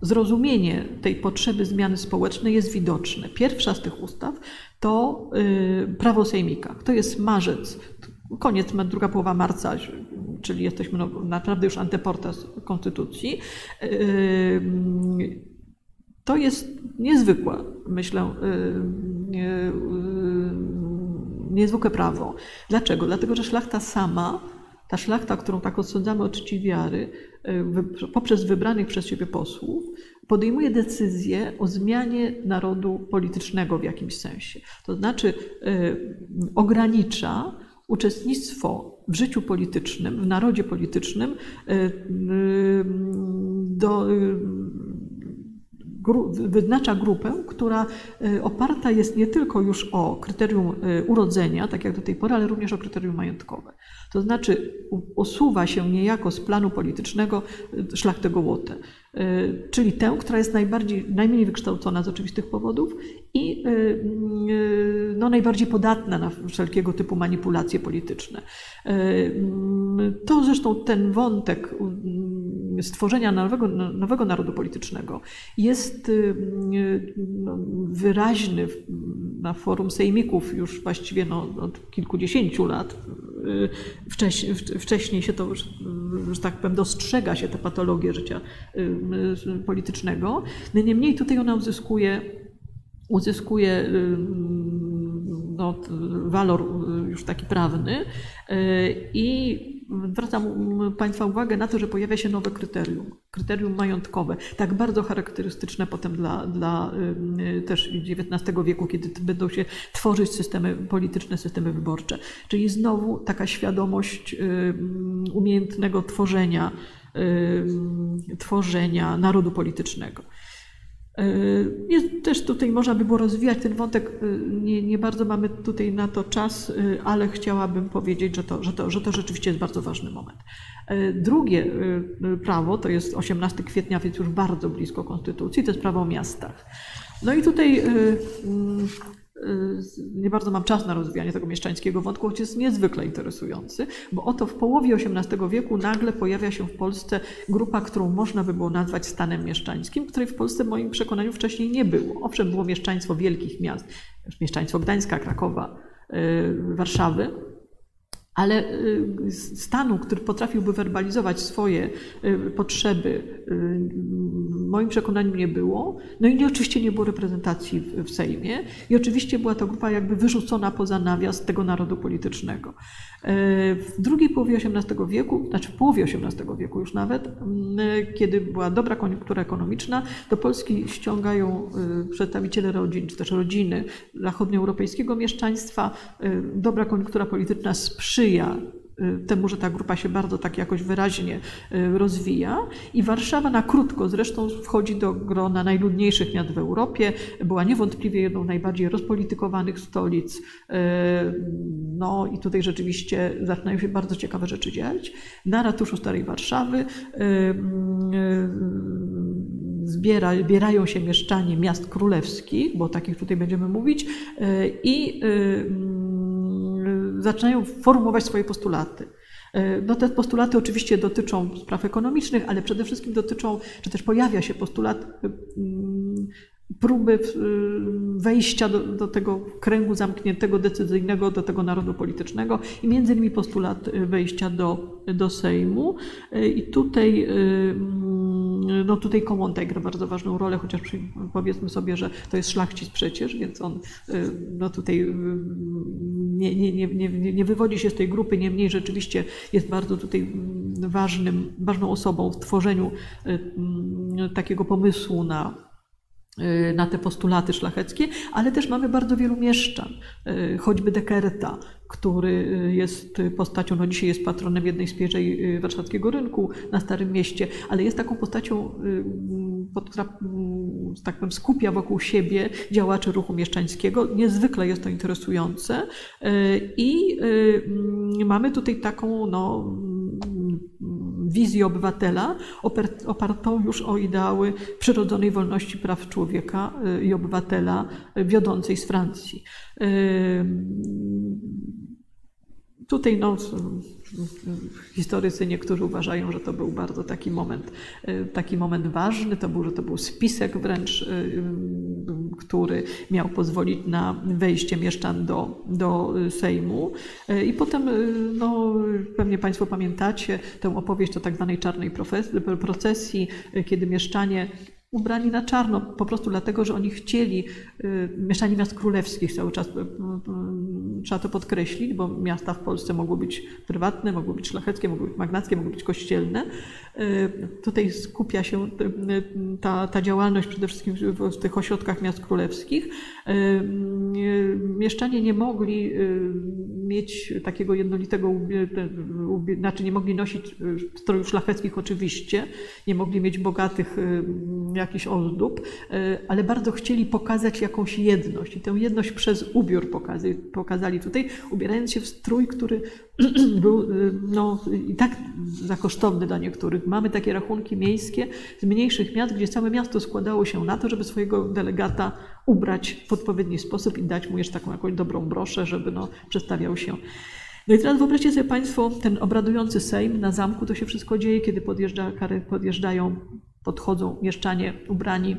zrozumienie tej potrzeby zmiany społecznej jest widoczne. Pierwsza z tych ustaw to y, prawo sejmika. To jest marzec, koniec, druga połowa marca, czyli jesteśmy no, naprawdę już anteportas konstytucji. Y, to jest niezwykłe, myślę, y, niezwykłe prawo. Dlaczego? Dlatego, że szlachta sama ta szlachta, którą tak odsądzamy od czci wiary, e, poprzez wybranych przez siebie posłów, podejmuje decyzję o zmianie narodu politycznego w jakimś sensie. To znaczy e, ogranicza uczestnictwo w życiu politycznym, w narodzie politycznym e, do, wyznacza grupę, która oparta jest nie tylko już o kryterium urodzenia, tak jak do tej pory, ale również o kryterium majątkowe. To znaczy usuwa się niejako z planu politycznego szlachtę Gołotę, y, czyli tę, która jest najbardziej, najmniej wykształcona z oczywistych powodów i y, no, najbardziej podatna na wszelkiego typu manipulacje polityczne. To zresztą ten wątek stworzenia nowego, nowego narodu politycznego jest no, wyraźny na forum sejmików już właściwie no, od kilkudziesięciu lat. Wcześniej, wcześniej się to, że tak powiem, dostrzega się te patologie życia politycznego. No niemniej tutaj ona uzyskuje, uzyskuje no, walor już taki prawny i zwracam Państwa uwagę na to, że pojawia się nowe kryterium, kryterium majątkowe, tak bardzo charakterystyczne potem dla, dla też XIX wieku, kiedy będą się tworzyć systemy polityczne, systemy wyborcze. Czyli znowu taka świadomość umiejętnego tworzenia, tworzenia narodu politycznego. Jest, też tutaj można by było rozwijać ten wątek. Nie, nie, bardzo mamy tutaj na to czas, ale chciałabym powiedzieć, że to, że, to, że to rzeczywiście jest bardzo ważny moment. Drugie prawo to jest 18 kwietnia, więc już bardzo blisko konstytucji, to jest prawo o miastach. No i tutaj nie bardzo mam czas na rozwijanie tego mieszczańskiego wątku, choć jest niezwykle interesujący, bo oto w połowie XVIII wieku nagle pojawia się w Polsce grupa, którą można by było nazwać stanem mieszczańskim, której w Polsce w moim przekonaniu wcześniej nie było. Owszem, było mieszczaństwo wielkich miast, mieszczaństwo Gdańska, Krakowa, Warszawy, ale stanu, który potrafiłby werbalizować swoje potrzeby, w moim przekonaniu nie było. No i oczywiście nie było reprezentacji w Sejmie i oczywiście była to grupa jakby wyrzucona poza nawias tego narodu politycznego. W drugiej połowie XVIII wieku, znaczy w połowie XVIII wieku już nawet, kiedy była dobra koniunktura ekonomiczna, do Polski ściągają przedstawiciele rodzin, czy też rodziny zachodnioeuropejskiego mieszczaństwa. Dobra koniunktura polityczna sprzyja temu, że ta grupa się bardzo tak jakoś wyraźnie rozwija. I Warszawa na krótko zresztą wchodzi do grona najludniejszych miast w Europie. Była niewątpliwie jedną z najbardziej rozpolitykowanych stolic. No i tutaj rzeczywiście zaczynają się bardzo ciekawe rzeczy dziać. Na ratuszu Starej Warszawy zbiera, zbierają się mieszczanie miast królewskich, bo o takich tutaj będziemy mówić, i zaczynają formułować swoje postulaty. No te postulaty oczywiście dotyczą spraw ekonomicznych, ale przede wszystkim dotyczą, czy też pojawia się postulat próby wejścia do, do, tego kręgu zamkniętego, decyzyjnego, do tego narodu politycznego i między innymi postulat wejścia do, do Sejmu. I tutaj, no tutaj Komontaj gra bardzo ważną rolę, chociaż powiedzmy sobie, że to jest szlachcic przecież, więc on no tutaj nie, nie, nie, nie wywodzi się z tej grupy, niemniej rzeczywiście jest bardzo tutaj ważnym, ważną osobą w tworzeniu takiego pomysłu na na te postulaty szlacheckie, ale też mamy bardzo wielu mieszczan, choćby Dekerta, który jest postacią, no dzisiaj jest patronem jednej z pierzej warszawskiego rynku na Starym Mieście, ale jest taką postacią, która tak powiem, skupia wokół siebie działaczy ruchu mieszczańskiego. Niezwykle jest to interesujące i mamy tutaj taką no, wizję obywatela opartą już o ideały przyrodzonej wolności praw człowieka i obywatela wiodącej z Francji. Tutaj no, historycy niektórzy uważają, że to był bardzo taki moment, taki moment ważny, to był, że to był spisek wręcz, który miał pozwolić na wejście mieszczan do, do Sejmu. I potem, no, pewnie Państwo pamiętacie tę opowieść o tak zwanej czarnej procesji, kiedy mieszczanie ubrani na czarno, po prostu dlatego, że oni chcieli, mieszczanie miast królewskich cały czas, trzeba to podkreślić, bo miasta w Polsce mogły być prywatne, mogły być szlacheckie, mogły być magnackie, mogły być kościelne. Tutaj skupia się ta, ta działalność przede wszystkim w tych ośrodkach miast królewskich. Mieszczanie nie mogli mieć takiego jednolitego, znaczy nie mogli nosić strojów szlacheckich oczywiście, nie mogli mieć bogatych jakichś ozdób, ale bardzo chcieli pokazać jakąś jedność i tę jedność przez ubiór pokazali, pokazali tutaj, ubierając się w strój, który był no, i tak za kosztowny dla niektórych. Mamy takie rachunki miejskie z mniejszych miast, gdzie całe miasto składało się na to, żeby swojego delegata ubrać w odpowiedni sposób i dać mu jeszcze taką jakąś dobrą broszę, żeby no, przedstawiał się. No i teraz wyobraźcie sobie Państwo ten obradujący Sejm na zamku, to się wszystko dzieje, kiedy podjeżdża, kary podjeżdżają, podchodzą mieszczanie ubrani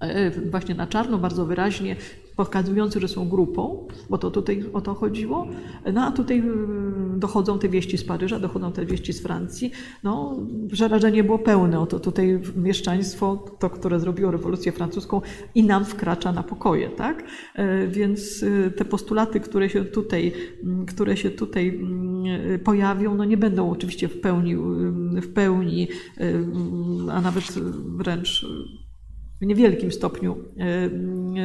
e, właśnie na czarno, bardzo wyraźnie pokazujący, że są grupą, bo to tutaj o to chodziło. No a tutaj y, dochodzą te wieści z Paryża, dochodzą te wieści z Francji. No, przerażenie było pełne. Oto tutaj mieszczaństwo, to, które zrobiło rewolucję francuską i nam wkracza na pokoje, tak? E, Więc y, te postulaty, które się tutaj, mm, które się tutaj mm, pojawią, no nie będą oczywiście w pełni, w pełni, y, a nawet wręcz w niewielkim stopniu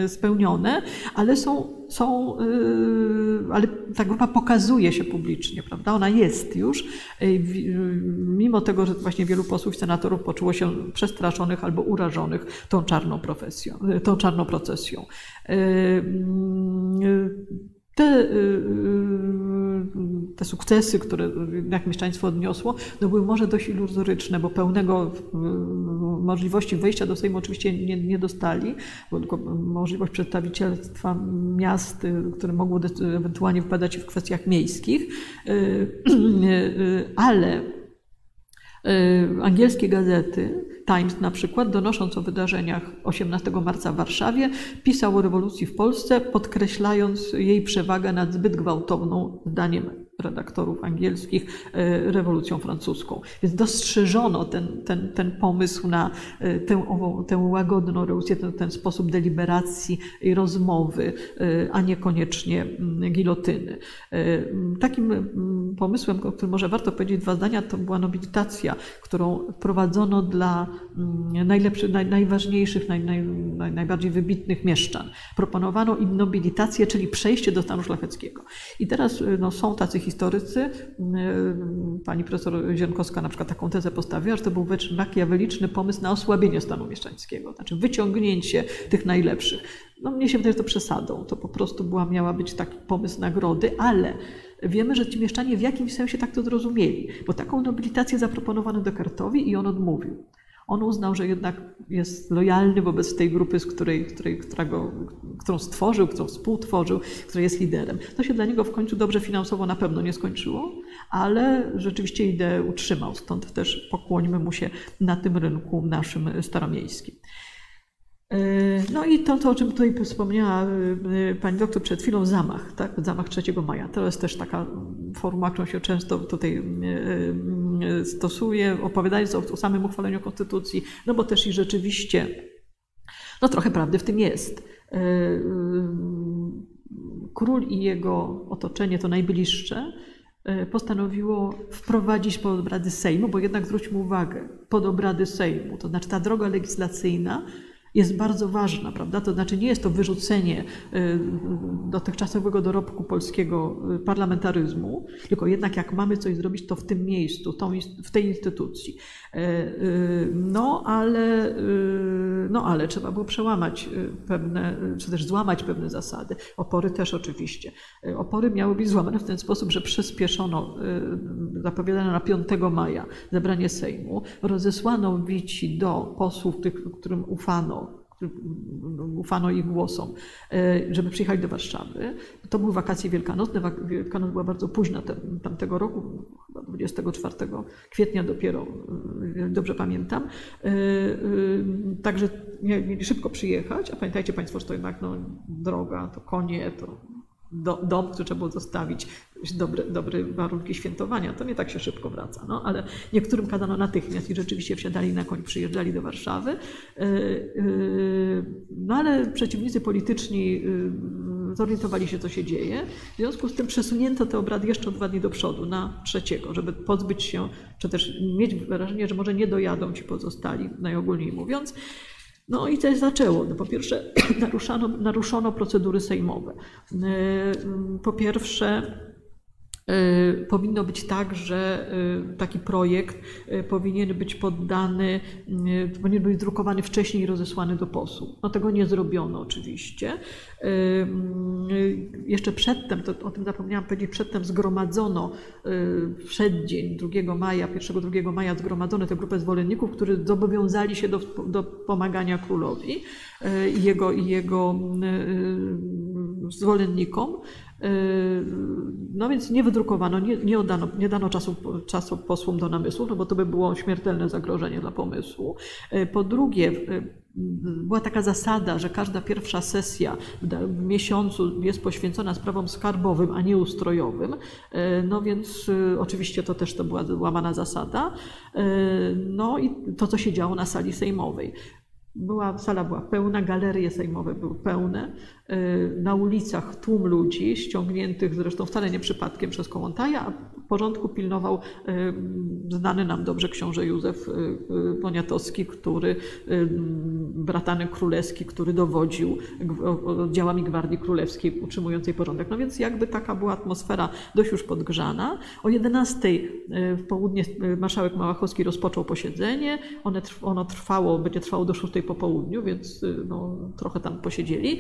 e, spełnione, ale są, są e, ale ta grupa pokazuje się publicznie, prawda? Ona jest już, e, mimo tego, że właśnie wielu posłów i senatorów poczuło się przestraszonych albo urażonych tą czarną profesją, tą czarną procesją. Te, te sukcesy, które jak mieszczaństwo odniosło, no były może dość iluzoryczne, bo pełnego możliwości wejścia do Sejmu oczywiście nie, nie dostali, bo tylko możliwość przedstawicielstwa miast, które mogło ewentualnie wpadać w kwestiach miejskich, ale angielskie gazety, Times na przykład, donosząc o wydarzeniach 18 marca w Warszawie, pisał o rewolucji w Polsce, podkreślając jej przewagę nad zbyt gwałtowną, zdaniem redaktorów angielskich, e, rewolucją francuską. Więc dostrzeżono ten, ten, ten pomysł na e, tę, tę łagodną rewolucję, ten, ten sposób deliberacji i rozmowy, e, a niekoniecznie mm, gilotyny. Takim mm, pomysłem, o którym może warto powiedzieć dwa zdania, to była nobilitacja, którą prowadzono dla mm, najlepszych, naj, najważniejszych, naj, naj, najbardziej wybitnych mieszczan. Proponowano im nobilitację, czyli przejście do stanu szlacheckiego. I teraz no, są tacy historycy, y, pani profesor Zienkowska na przykład taką tezę postawiła, że to był wręcz makiaweliczny pomysł na osłabienie stanu mieszczańskiego, znaczy wyciągnięcie tych najlepszych. No mnie się wydaje, że to przesadą, to po prostu była, miała być taki pomysł nagrody, ale wiemy, że ci mieszczanie w jakimś sensie tak to zrozumieli, bo taką nobilitację zaproponowano Descartesowi i on odmówił. On uznał, że jednak jest lojalny wobec tej grupy, z której, której, którego, którą stworzył, którą współtworzył, której jest liderem. To się dla niego w końcu dobrze finansowo na pewno nie skończyło, ale rzeczywiście ideę utrzymał. Stąd też pokłońmy mu się na tym rynku naszym staromiejskim. E, no i to, to, o czym tutaj wspomniała e, pani doktor przed chwilą, zamach, tak? zamach 3 maja. To jest też taka formuła, którą się często tutaj e, stosuje, opowiadając o, o samym uchwaleniu konstytucji, no bo też i rzeczywiście, no trochę prawdy w tym jest. Król i jego otoczenie, to najbliższe, postanowiło wprowadzić pod obrady Sejmu, bo jednak zwróćmy uwagę, pod obrady Sejmu, to znaczy ta droga legislacyjna jest bardzo ważna, prawda? To znaczy nie jest to wyrzucenie y, dotychczasowego dorobku polskiego y, parlamentaryzmu, tylko jednak jak mamy coś zrobić, to w tym miejscu, w tej instytucji. E, y, no ale, no ale trzeba było przełamać pewne, czy też złamać pewne zasady. Opory też oczywiście. Opory miały być złamane w ten sposób, że przyspieszono, zapowiadano na 5 maja zebranie Sejmu, rozesłano wici do posłów, tych, którym ufano, ufano ich głosom, e, żeby przyjechać do Warszawy. To były wakacje wielkanocne. Wielkanoc była bardzo późna tamtego roku, chyba 24 kwietnia dopiero, e, dobrze pamiętam. E, także mieli szybko przyjechać, a pamiętajcie Państwo, że to jednak no, droga, to konie, to do, dom, który trzeba było zostawić, dobre, dobre warunki świętowania, to nie tak się szybko wraca. No, ale niektórym kazano natychmiast i rzeczywiście wsiadali na koń, przyjeżdżali do Warszawy. E, e, no ale przeciwnicy polityczni e, zorientowali się, co się dzieje. W związku z tym przesunięto te obrady jeszcze o dwa dni do przodu, na trzeciego, żeby pozbyć się, czy też mieć wrażenie, że może nie dojadą ci pozostali, najogólniej mówiąc. No i coś zaczęło. No po pierwsze, naruszano, naruszono procedury sejmowe. Y, po pierwsze, Y, powinno być tak, że y, taki projekt y, powinien być poddany, powinien być drukowany wcześniej i rozesłany do posłów. No tego nie zrobiono oczywiście. Jeszcze przedtem, to o tym zapomniałam powiedzieć, przedtem zgromadzono przeddzień 2 maja, 1-2 maja zgromadzono tę grupę zwolenników, którzy zobowiązali się do, do pomagania królowi i jego, i jego zwolennikom. No więc nie wydrukowano, nie, nie, oddano, nie dano czasu, czasu posłom do namysłu, no bo to by było śmiertelne zagrożenie dla pomysłu. Po drugie, była taka zasada, że każda pierwsza sesja w miesiącu jest poświęcona sprawom skarbowym, a nie ustrojowym. No więc oczywiście to też to była łamana zasada. No i to, co się działo na sali sejmowej. Była, sala była pełna, galerie sejmowe były pełne. Y, na ulicach tłum ludzi, ściągniętych zresztą wcale nie przypadkiem przez Kołątaja, a porządku pilnował y, znany nam dobrze książę Józef y, Poniatowski, który, bratanek królewski, który dowodził oddziałami Gwardii Królewskiej utrzymującej porządek. No więc jakby taka była atmosfera dość już podgrzana. O 11 w południe marszałek Małachowski rozpoczął posiedzenie. Ono trwało, będzie trwało do 6 po południu, więc no, trochę tam posiedzieli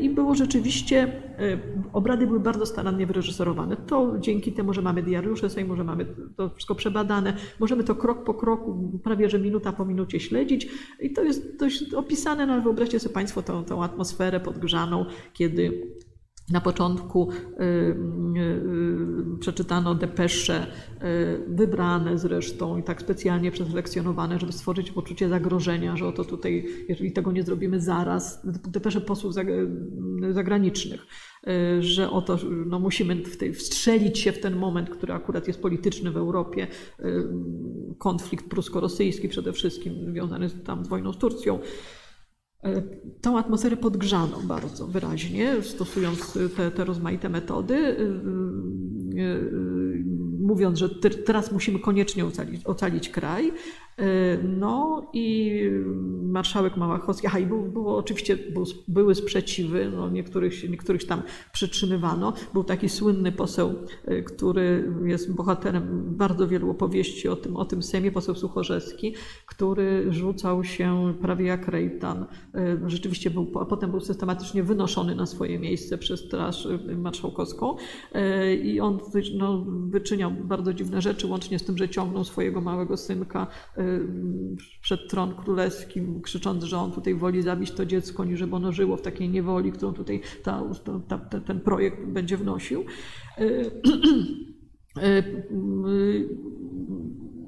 i było rzeczywiście, e, obrady były bardzo starannie wyreżyserowane. To dzięki temu, że mamy diariusze Sejmu, że mamy to wszystko przebadane, możemy to krok po kroku, prawie że minuta po minucie śledzić i to jest dość opisane, no ale wyobraźcie sobie Państwo tą, tą atmosferę podgrzaną, kiedy na początku y, y, y, przeczytano depesze, wybrane zresztą i tak specjalnie przeselekcjonowane, żeby stworzyć poczucie zagrożenia, że oto tutaj, jeżeli tego nie zrobimy zaraz, depesze posłów zagranicznych, że oto no, musimy w tej, wstrzelić się w ten moment, który akurat jest polityczny w Europie, konflikt prusko-rosyjski przede wszystkim związany tam z wojną z Turcją. E, tą atmosferę podgrzano bardzo wyraźnie, stosując te, te rozmaite metody, e, e, mówiąc, że teraz musimy koniecznie ocalić, ocalić kraj. No i marszałek Małachowski, aha i było, było oczywiście był, były sprzeciwy, no niektórych, niektórych tam przytrzymywano. Był taki słynny poseł, y, który jest bohaterem bardzo wielu opowieści o tym, o tym Sejmie, poseł Suchorzewski, który rzucał się prawie jak rejtan. Y, rzeczywiście był, a potem był systematycznie wynoszony na swoje miejsce przez Straż Marszałkowską y, i on no, wyczyniał bardzo dziwne rzeczy, łącznie z tym, że ciągnął swojego małego synka przed tron królewski, krzycząc, że on tutaj woli zabić to dziecko, niż żeby ono żyło w takiej niewoli, którą tutaj ta, ta, ta, ten projekt będzie wnosił. E, e,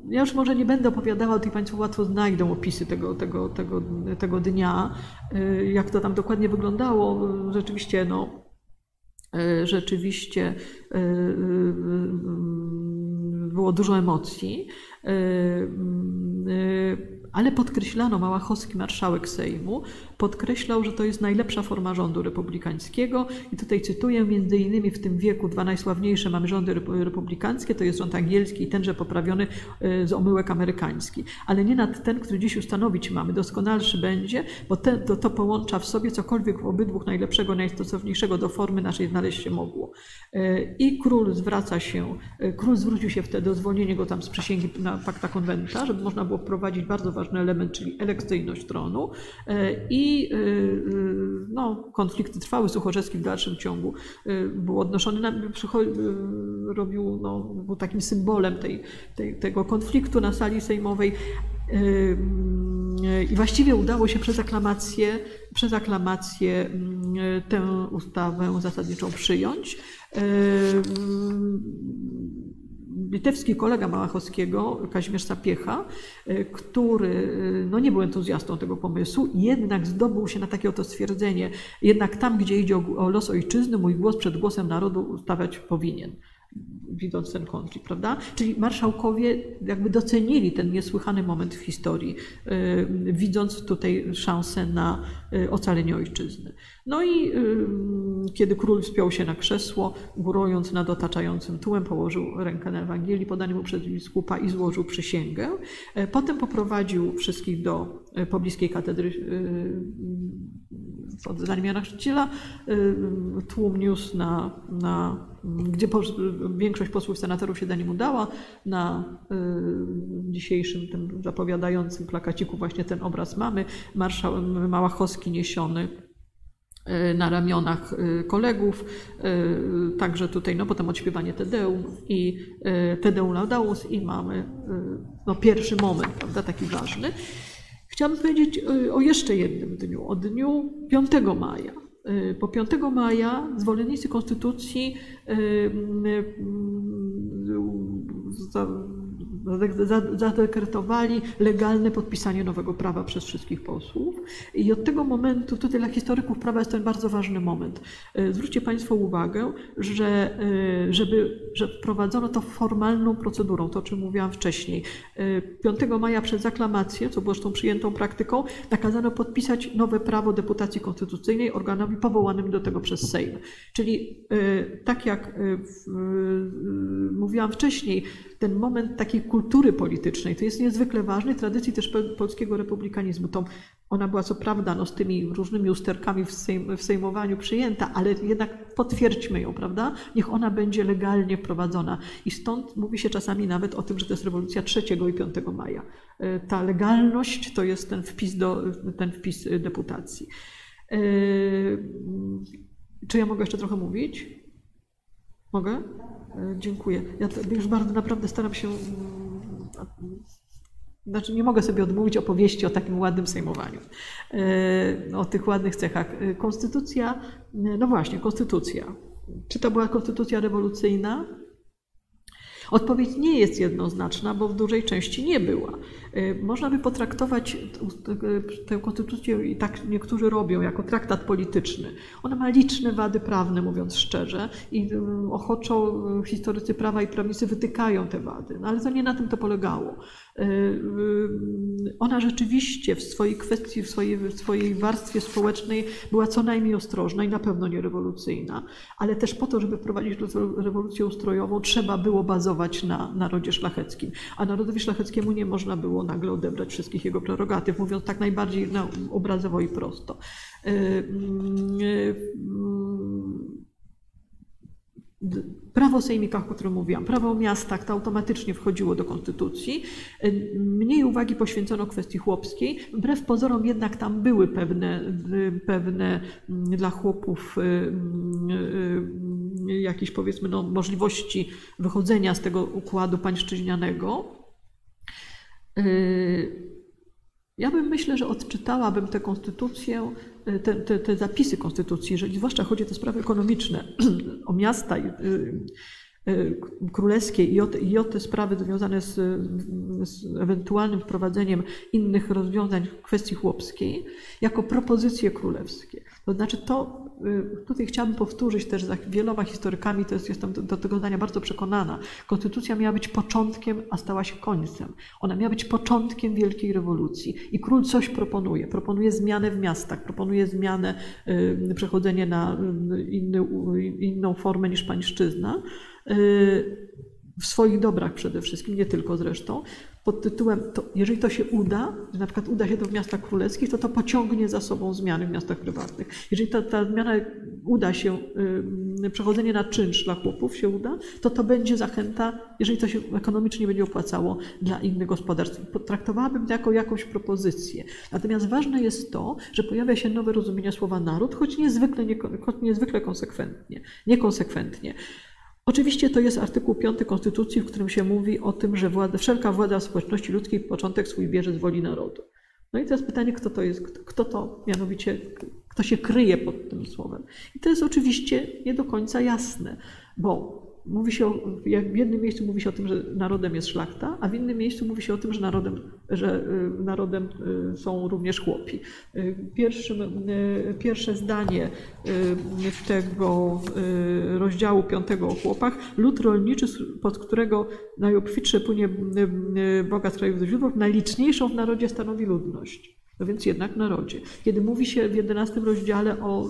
ja już może nie będę opowiadała, tutaj Państwo łatwo znajdą opisy tego, tego, tego, tego dnia, jak to tam dokładnie wyglądało. Rzeczywiście, no, rzeczywiście było dużo emocji ale podkreślano, Małachowski, marszałek Sejmu, podkreślał, że to jest najlepsza forma rządu republikańskiego. I tutaj cytuję, między innymi w tym wieku dwa najsławniejsze mamy rządy republikańskie, to jest rząd angielski i tenże poprawiony e, z omyłek amerykański, ale nie nad ten, który dziś ustanowić mamy, doskonalszy będzie, bo ten, to, to połącza w sobie cokolwiek w obydwu najlepszego, najstosowniejszego do formy naszej znaleźć się mogło. E, I król zwraca się, e, król zwrócił się wtedy o zwolnienie go tam z przysięgi na pakta konwenta, żeby można było wprowadzić bardzo ważny element, czyli elekcyjność tronu i i y, y, no, konflikty trwały. Suchorzewski w dalszym ciągu był odnoszony, na, robił, no, był takim symbolem tej, tej, tego konfliktu na sali sejmowej. I właściwie udało się przez aklamację, przez aklamację tę ustawę zasadniczą przyjąć litewski kolega Małachowskiego, Kazimierz Sapiecha, e, który e, no nie był entuzjastą tego pomysłu, jednak zdobył się na takie oto stwierdzenie, jednak tam, gdzie idzie o, los ojczyzny, mój głos przed głosem narodu stawiać powinien widząc ten konflikt, prawda? Czyli marszałkowie jakby docenili ten niesłychany moment w historii, yy, widząc tutaj szansę na ocalenie ojczyzny. No i yy, kiedy król wspiął się na krzesło, górując nad otaczającym tłem, położył rękę na Ewangelii, podany mu przez biskupa i złożył przysięgę. Potem poprowadził wszystkich do pobliskiej katedry pod zdaniem Jana Chrzciciela, tłum niósł na, na gdzie większość posłów senatorów się do nim udała. Na y, dzisiejszym tym zapowiadającym plakaciku właśnie ten obraz mamy. Marszał Małachowski niesiony y, na ramionach y, kolegów, także tutaj, no potem odśpiewanie Tedeum i Tedeum Laudamus i mamy no, pierwszy moment, prawda, taki ważny. Chciałabym powiedzieć o jeszcze jednym dniu, o dniu 5 maja. Y, Po 5 maja zwolennicy konstytucji y, y, zadekretowali legalne podpisanie nowego prawa przez wszystkich posłów. I od tego momentu, tutaj dla historyków prawa jest ten bardzo ważny moment. Y, Zwróćcie Państwo uwagę, że, y, żeby, że wprowadzono to formalną procedurą, to o czym mówiłam wcześniej. Y, 5 maja przez aklamację, co było zresztą przyjętą praktyką, nakazano podpisać nowe prawo deputacji konstytucyjnej organowi powołanym do tego przez Sejm. Czyli tak jak mówiłam wcześniej, ten moment takiej kultury politycznej to jest niezwykle ważny, tradycji też polskiego republikanizmu. To ona była co prawda no, z tymi różnymi usterkami w, sejm, w sejmowaniu przyjęta, ale jednak potwierdźmy ją, prawda? Niech ona będzie legalnie wprowadzona. I stąd mówi się czasami nawet o tym, że to jest rewolucja 3 i 5 maja. Y, Ta legalność to jest ten wpis, do, ten wpis y, deputacji. Y, Czy ja mogę jeszcze trochę mówić? Mogę? E, Dziękuję. Ja już bardzo naprawdę staram się. mm, Znaczy, nie mogę sobie odmówić opowieści o takim ładnym sejmowaniu, e, o tych ładnych cechach. E, Konstytucja, no właśnie, konstytucja. Czy to była konstytucja rewolucyjna? Odpowiedź nie jest jednoznaczna, bo w dużej części nie była. Y, Można by potraktować t- tę konstytucję, i tak niektórzy robią, jako traktat polityczny. Ona ma liczne wady prawne, mówiąc szczerze, i y, ochoczo y, historycy prawa i prawnicy wytykają te wady. No ale to nie na tym to polegało. Y, y, Ona rzeczywiście w swojej kwestii, w swojej, w swojej warstwie społecznej była co najmniej ostrożna i na pewno nie rewolucyjna, ale też po to, żeby wprowadzić rewo- rewolucję ustrojową, trzeba było bazować na narodzie szlacheckim. A narodowi szlacheckiemu nie można było nagle odebrać wszystkich jego prerogatyw, mówiąc tak najbardziej no, obrazowo i prosto. Y, y, D- Prawo o sejmikach, o którym mówiłam, prawo o miastach, to automatycznie wchodziło do konstytucji. Y, Mniej uwagi poświęcono kwestii chłopskiej. Wbrew pozorom jednak tam były pewne, y, pewne mm, dla chłopów y, y, y, jakieś powiedzmy no, możliwości wychodzenia z tego układu pańszczyźnianego. Y, ja bym myślę, że odczytałabym tę konstytucję, y, te, te, te zapisy konstytucji, jeżeli zwłaszcza chodzi o te sprawy ekonomiczne, o miasta i, y, y, królewskie i o, te, i o te sprawy związane z, z ewentualnym wprowadzeniem innych rozwiązań w kwestii chłopskiej, jako propozycje królewskie. To znaczy to, y, tutaj chciałabym powtórzyć też za wieloma historykami, to jest, jestem do, tego zdania bardzo przekonana, konstytucja miała być początkiem, a stała się końcem. Ona miała być początkiem wielkiej rewolucji i król coś proponuje. Proponuje zmianę w miastach, proponuje zmianę, y, przechodzenie na y, inny, inną formę niż pańszczyzna. W swoich dobrach przede wszystkim, nie tylko zresztą, pod tytułem, to, jeżeli to się uda, że na przykład uda się to w miastach królewskich, to to pociągnie za sobą zmiany w miastach prywatnych. Jeżeli ta, ta zmiana uda się, przechodzenie na czynsz dla chłopów się uda, to to będzie zachęta, jeżeli to się ekonomicznie będzie opłacało dla innych gospodarstw. Potraktowałabym to jako jakąś propozycję. Natomiast ważne jest to, że pojawia się nowe rozumienie słowa naród, choć niezwykle, choć niezwykle konsekwentnie, niekonsekwentnie. Oczywiście to jest artykuł 5 Konstytucji, w którym się mówi o tym, że władza, wszelka władza społeczności ludzkiej początek swój bierze z woli narodu. No i teraz pytanie, kto to jest, kto to mianowicie, kto się kryje pod tym słowem. I to jest oczywiście nie do końca jasne, bo mówi się, jak w jednym miejscu mówi się o tym, że narodem jest szlachta, a w innym miejscu mówi się o tym, że narodem, że y, narodem y, są również chłopi. Y, pierwsze zdanie tego rozdziału piątego o chłopach, lud rolniczy, pod którego najobfitsze płynie y, y, bogactw krajów źródłów, najliczniejszą w narodzie stanowi ludność. No więc jednak narodzie. Kiedy mówi się w jedenastym rozdziale o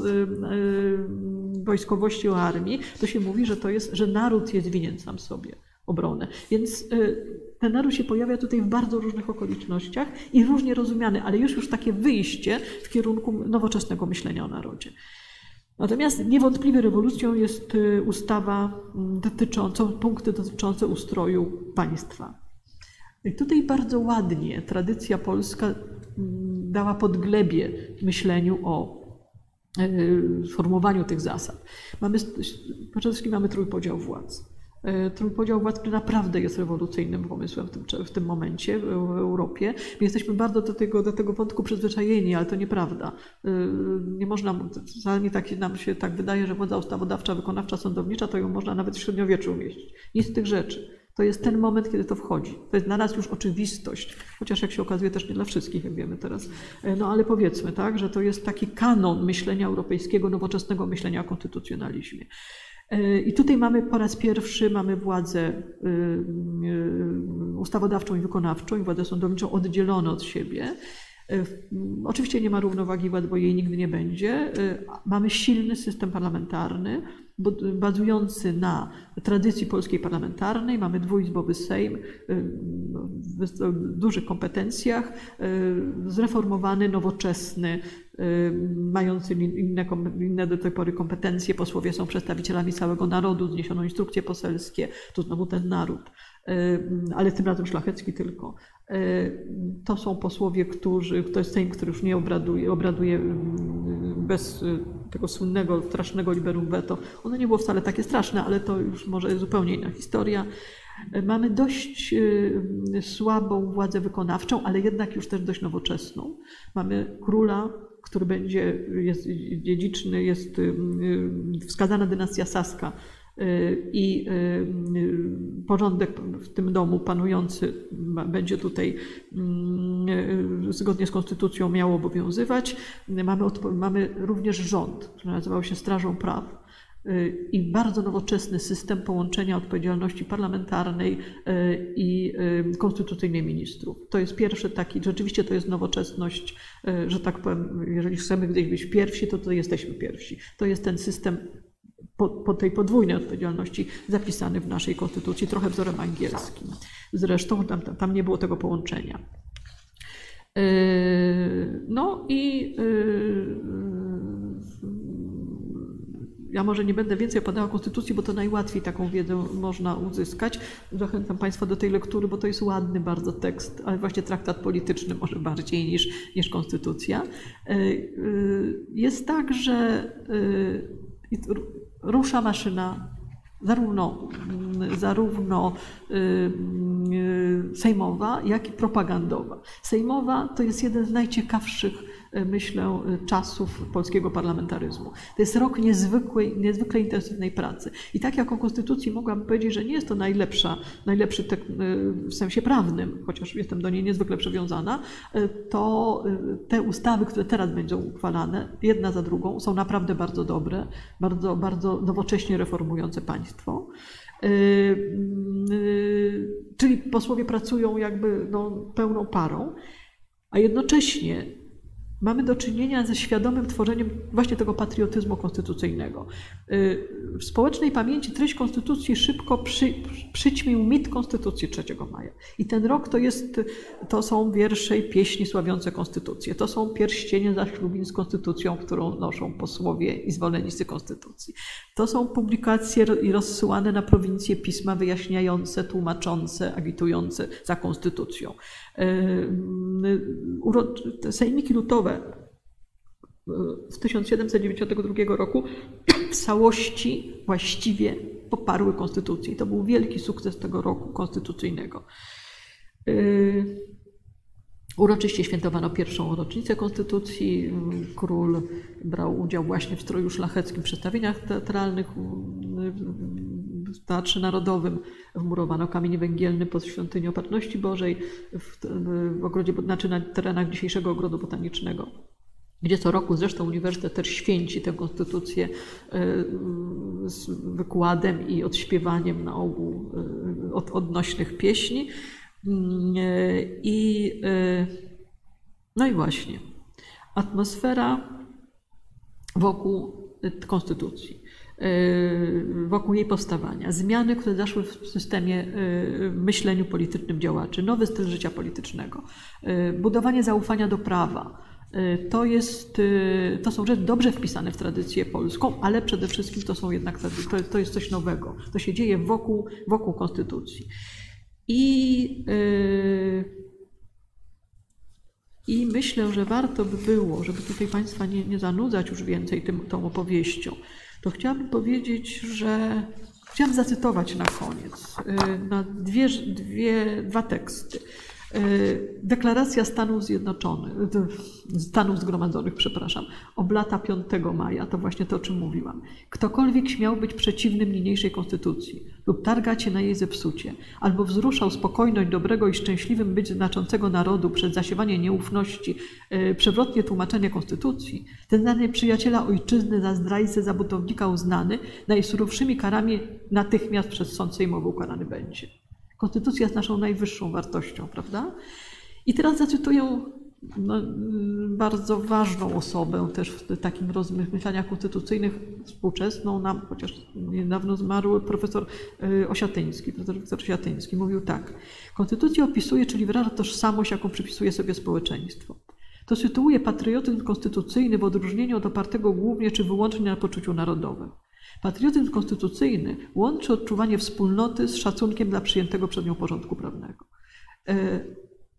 wojskowości, o armii, to się mówi, że to jest, że naród jest winien sam sobie obronę. Więc y, ten naród się pojawia tutaj w bardzo różnych okolicznościach i różnie rozumiany, ale już już takie wyjście w kierunku nowoczesnego myślenia o narodzie. Natomiast niewątpliwie rewolucją jest y, ustawa mm, dotycząca, punkty dotyczące ustroju państwa. I tutaj bardzo ładnie tradycja polska mm, dała podglebie myśleniu o e, sformułowaniu tych zasad. Mamy, przede wszystkim mamy trójpodział władz. E, Trójpodział władz, który naprawdę jest rewolucyjnym pomysłem w tym, w tym momencie w Europie. My jesteśmy bardzo do tego, do tego wątku przyzwyczajeni, ale to nieprawda. E, Nie można, wcale tak nam się tak wydaje, że władza ustawodawcza, wykonawcza, sądownicza, to ją można nawet w średniowieczu umieścić. Nic z tych rzeczy. To jest ten moment, kiedy to wchodzi. To jest dla nas już oczywistość, chociaż jak się okazuje też nie dla wszystkich, jak wiemy teraz. E, No ale powiedzmy, tak, że to jest taki kanon myślenia europejskiego, nowoczesnego myślenia o konstytucjonalizmie. E, I tutaj mamy po raz pierwszy mamy władzę ustawodawczą i wykonawczą i władzę sądowniczą oddzielone od siebie. E, Oczywiście nie ma równowagi władz, bo jej nigdy nie będzie. Mamy silny system parlamentarny, bazujący na tradycji polskiej parlamentarnej. Mamy dwuizbowy Sejm w dużych kompetencjach, e, zreformowany, nowoczesny, e, mający inne, inne do tej pory kompetencje. Posłowie są przedstawicielami całego narodu, zniesiono instrukcje poselskie, to znowu ten naród, ale tym razem szlachecki tylko. E, To są posłowie, którzy, to jest Sejm, który już nie obraduje, obraduje mm, bez y, tego słynnego, strasznego liberum veto. Ono nie było wcale takie straszne, ale to już może zupełnie inna historia. E, Mamy dość y, słabą władzę wykonawczą, ale jednak już też dość nowoczesną. Mamy króla, który będzie, jest dziedziczny, jest y, y, wskazana dynastia saska y, i y, y, porządek w tym domu panujący będzie tutaj mm, y, zgodnie z konstytucją miał obowiązywać. Mamy, mamy również rząd, który nazywał się Strażą Praw y, i bardzo nowoczesny system połączenia odpowiedzialności parlamentarnej y, i y, konstytucyjnej ministrów. To jest pierwszy taki, rzeczywiście to jest nowoczesność, y, że tak powiem, jeżeli chcemy gdzieś być pierwsi, to to jesteśmy pierwsi. To jest ten system po, po tej podwójnej odpowiedzialności zapisany w naszej konstytucji, trochę wzorem angielskim. Zresztą tam, tam, tam nie było tego połączenia. Yy, No i yy, ja może nie będę więcej opadała konstytucji, bo to najłatwiej taką wiedzę można uzyskać. Zachęcam Państwa do tej lektury, bo to jest ładny bardzo tekst, ale właśnie traktat polityczny może bardziej niż, niż konstytucja. Yy, Jest tak, że rusza maszyna zarówno, zarówno y, y, sejmowa, jak i propagandowa. Sejmowa to jest jeden z najciekawszych, myślę, y, czasów polskiego parlamentaryzmu. To jest rok niezwykłej, niezwykle intensywnej pracy. I tak jak o Konstytucji mogłabym powiedzieć, że nie jest to najlepsza, najlepszy tek, y, w sensie prawnym, chociaż jestem do niej niezwykle przywiązana, y, to y, te ustawy, które teraz będą uchwalane, jedna za drugą, są naprawdę bardzo dobre, bardzo, bardzo nowocześnie reformujące państwo. Czyli posłowie pracują jakby no, pełną parą, a jednocześnie mamy do czynienia ze świadomym tworzeniem właśnie tego patriotyzmu konstytucyjnego. Yy, W społecznej pamięci treść konstytucji szybko przy, przyćmił mit konstytucji 3 maja. I ten rok to, jest, to są wiersze i pieśni sławiące konstytucję. To są pierścienie zaślubin z konstytucją, którą noszą posłowie i zwolennicy konstytucji. To są publikacje i rozsyłane na prowincje pisma wyjaśniające, tłumaczące, agitujące za konstytucją. Uro- te Sejmiki lutowe w 1792 roku w całości właściwie poparły konstytucję. I to był wielki sukces tego roku konstytucyjnego. Yy, Uroczyście świętowano pierwszą rocznicę konstytucji. Król brał udział właśnie w stroju szlacheckim, przedstawieniach teatralnych w Teatrze Narodowym. Wmurowano kamień węgielny pod świątynią Opatrzności Bożej w, w ogrodzie, znaczy na terenach dzisiejszego ogrodu botanicznego gdzie co roku zresztą uniwersytet też święci tę konstytucję z wykładem i odśpiewaniem na ogół od, odnośnych pieśni. I, no i właśnie, atmosfera wokół konstytucji, wokół jej powstawania, zmiany, które zaszły w systemie myśleniu politycznym działaczy, nowy styl życia politycznego, budowanie zaufania do prawa. To, jest, to są rzeczy dobrze wpisane w tradycję polską, ale przede wszystkim to są jednak to, to jest coś nowego. To się dzieje wokół, wokół konstytucji. I, I myślę, że warto by było, żeby tutaj Państwa nie, nie zanudzać już więcej tym, tą opowieścią, to chciałabym powiedzieć, że Chciałam zacytować na koniec y, na dwie, dwie, dwa teksty. Y, deklaracja Stanów Zjednoczonych, Stanów Zgromadzonych, przepraszam, oblata 5 maja, to właśnie to, o czym mówiłam. Ktokolwiek śmiał być przeciwnym niniejszej konstytucji lub targać się na jej zepsucie, albo wzruszał spokojność dobrego i szczęśliwym być znaczącego narodu przed zasiewanie nieufności, y, przewrotnie tłumaczenie konstytucji, ten znany przyjaciela ojczyzny za zdrajcę, za butownika uznany, najsurowszymi karami natychmiast przez sąd sejmowy ukarany będzie. Konstytucja jest naszą najwyższą wartością, prawda? I teraz zacytuję no, bardzo ważną osobę też w takim rozmyślaniach konstytucyjnych, współczesną nam, chociaż niedawno zmarły profesor y, Osiatyński, profesor Osiatyński, mówił tak. Konstytucja opisuje, czyli wyraża tożsamość, jaką przypisuje sobie społeczeństwo. To sytuuje patriotyzm konstytucyjny w odróżnieniu od opartego głównie czy wyłącznie na poczuciu narodowym. Patriotyzm konstytucyjny łączy odczuwanie wspólnoty z szacunkiem dla przyjętego przed nią porządku prawnego. E,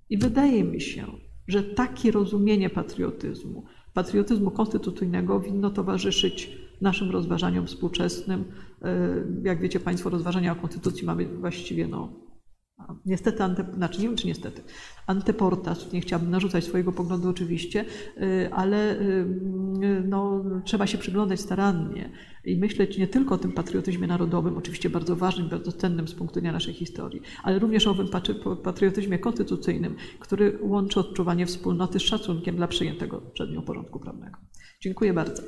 I wydaje mi się, że takie rozumienie patriotyzmu, patriotyzmu konstytucyjnego winno towarzyszyć naszym rozważaniom współczesnym. E, jak wiecie Państwo, rozważania o konstytucji mamy właściwie no, Niestety, ante, znaczy nie wiem czy niestety, antyportas, nie chciałabym narzucać swojego poglądu oczywiście, y, ale y, no, trzeba się przyglądać starannie i myśleć nie tylko o tym patriotyzmie narodowym, oczywiście bardzo ważnym, bardzo cennym z punktu widzenia naszej historii, ale również o owym patriotyzmie konstytucyjnym, który łączy odczuwanie wspólnoty z szacunkiem dla przyjętego przed nią porządku prawnego. Dziękuję bardzo.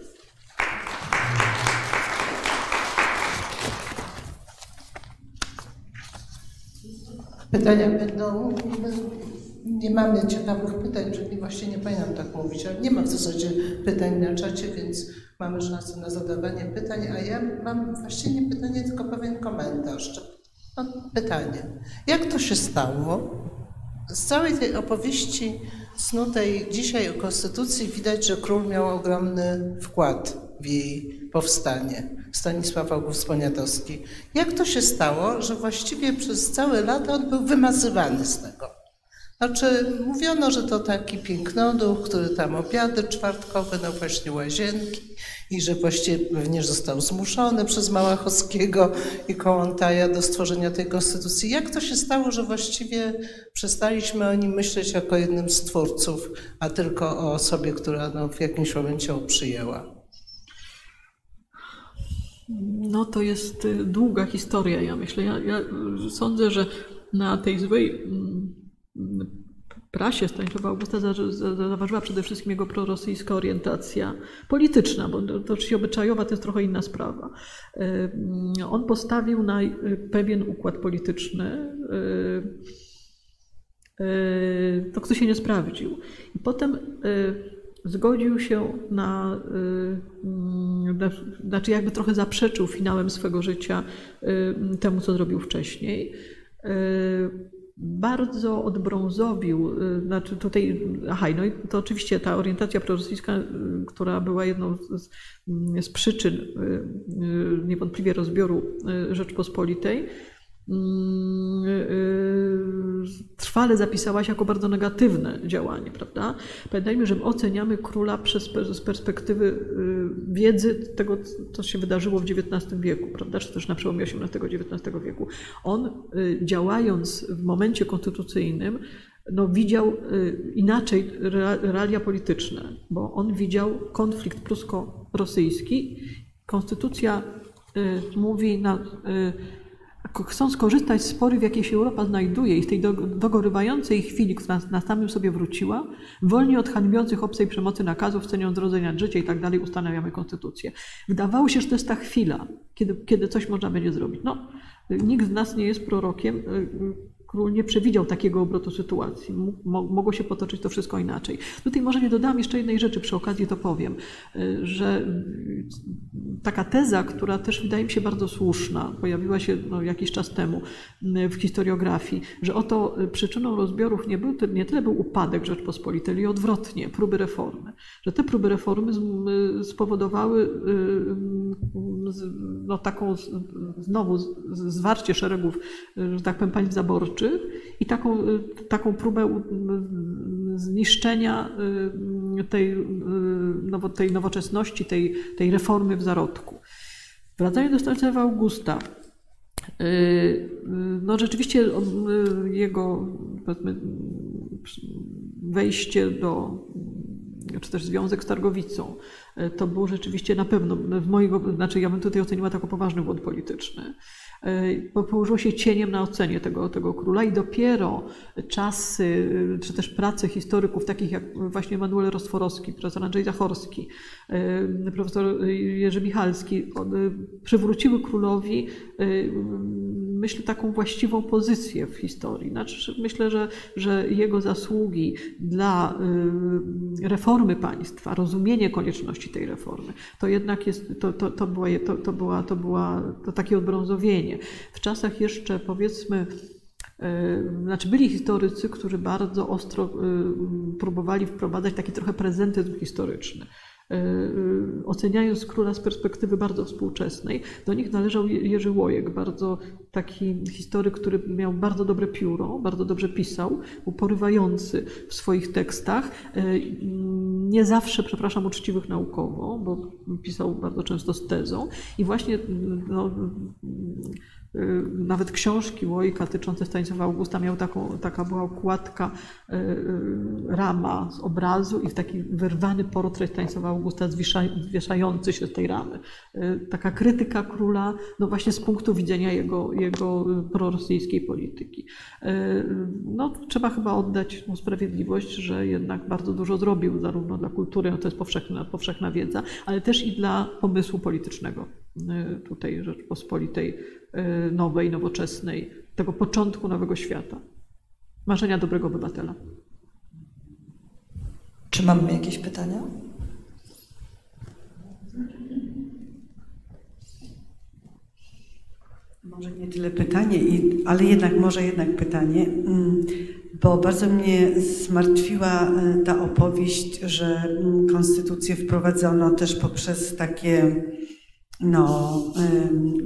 Pytania będą. Nie mamy ciekawych pytań, czyli właściwie nie powinnam tak mówić, ale nie ma w zasadzie pytań na czacie, więc mamy szansę na zadawanie pytań, a ja mam właściwie nie pytanie, tylko pewien komentarz. No, pytanie. Jak to się stało? Z całej tej opowieści snutej dzisiaj o Konstytucji widać, że król miał ogromny wkład w jej powstanie. Stanisław August Poniatowski. Jak to się stało, że właściwie przez całe lata on był wymazywany z tego? Znaczy, mówiono, że to taki pięknoduch, który tam obiady czwartkowe, no właśnie łazienki i że właściwie pewnie został zmuszony przez Małachowskiego i Kołątaja do stworzenia tej konstytucji. Jak to się stało, że właściwie przestaliśmy o nim myśleć jako jednym z twórców, a tylko o osobie, która no, w jakimś momencie ją przyjęła? No to jest y, długa historia, ja myślę. Ja, ja sądzę, że na tej złej mm, prasie Stanisława Augusta zaważyła przede wszystkim jego prorosyjska orientacja polityczna, bo to oczywiście obyczajowa to jest trochę inna sprawa. Y, on postawił na y, pewien układ polityczny, to kto się nie sprawdził. I potem zgodził się na, y, znaczy jakby trochę zaprzeczył finałem swego życia y, temu, co zrobił wcześniej. Y, bardzo odbrązowił, znaczy tutaj, aha, no i to oczywiście ta orientacja prorosyjska, która była jedną z, z przyczyn niewątpliwie rozbioru Rzeczpospolitej, Mm, trwale zapisała się jako bardzo negatywne działanie, prawda? Pamiętajmy, że my oceniamy króla przez, z perspektywy y, wiedzy tego, co się wydarzyło w XIX wieku, prawda? Czy też na przełomie XVIII-XIX wieku. On y, działając w momencie konstytucyjnym, no, widział inaczej realia polityczne, bo on widział konflikt prusko-rosyjski. Konstytucja mówi na chcą skorzystać z spory, w jakiej się Europa znajduje i z tej dogorywającej chwili, która na samym sobie wróciła, wolnie od hańbiących obcej przemocy nakazów, ceniąc rodzenia życia i tak dalej, ustanawiamy konstytucję. Wydawało się, że to jest ta chwila, kiedy, kiedy coś można będzie zrobić. No, nikt z nas nie jest prorokiem, Król nie przewidział takiego obrotu sytuacji. Mogło się potoczyć to wszystko inaczej. Tutaj może nie dodam jeszcze jednej rzeczy, przy okazji to powiem, y, że y, taka teza, która też wydaje mi się bardzo słuszna, pojawiła się no, jakiś czas temu y, w historiografii, że oto przyczyną rozbiorów nie, był, nie tyle był upadek Rzeczpospolitej, ale odwrotnie, próby reformy. Że te próby reformy spowodowały no, taką znowu zwarcie szeregów, że tak powiem, państw zaborczych, i taką, taką próbę zniszczenia y, tej, y, tej nowoczesności, tej, tej reformy w zarodku. Wracając do Stanisława Augusta, No rzeczywiście jego wejście do, czy też związek z Targowicą, to było rzeczywiście na pewno, w mojego, znaczy ja bym tutaj oceniła jako poważny błąd polityczny. Bo położyło się cieniem na ocenie tego, tego króla i dopiero czasy, czy też prace historyków takich jak właśnie Manuel Rostworowski, profesor Andrzej Zachorski, profesor Jerzy Michalski przywróciły królowi myślę, taką właściwą pozycję w historii. Znaczy, myślę, że, że jego zasługi dla reformy państwa, rozumienie konieczności tej reformy, to jednak jest, to, to, to, była, to, to, była, to, była, to takie odbrązowienie. W czasach jeszcze powiedzmy znaczy byli historycy, którzy bardzo ostro próbowali wprowadzać taki trochę prezentyzm historyczny. Oceniając króla z perspektywy bardzo współczesnej, do nich należał Jerzy Łojek, bardzo taki historyk, który miał bardzo dobre pióro, bardzo dobrze pisał, był porywający w swoich tekstach. Nie zawsze, przepraszam, uczciwych naukowo, bo pisał bardzo często z tezą. I właśnie no, nawet książki Łojka tyczące Stanisława Augusta miał taką, taka była okładka, rama z obrazu i taki wyrwany portret Stanisława Augusta zwieszający się z tej ramy. Taka krytyka króla, no właśnie z punktu widzenia jego, jego prorosyjskiej polityki. No, trzeba chyba oddać mu sprawiedliwość, że jednak bardzo dużo zrobił zarówno dla kultury, no to jest powszechna, powszechna wiedza, ale też i dla pomysłu politycznego tutaj Rzeczpospolitej nowej, nowoczesnej, tego początku nowego świata. Marzenia dobrego obywatela. Czy mamy jakieś pytania? Może nie tyle pytanie, ale jednak może jednak pytanie, bo bardzo mnie zmartwiła ta opowieść, że konstytucję wprowadzono też poprzez takie no,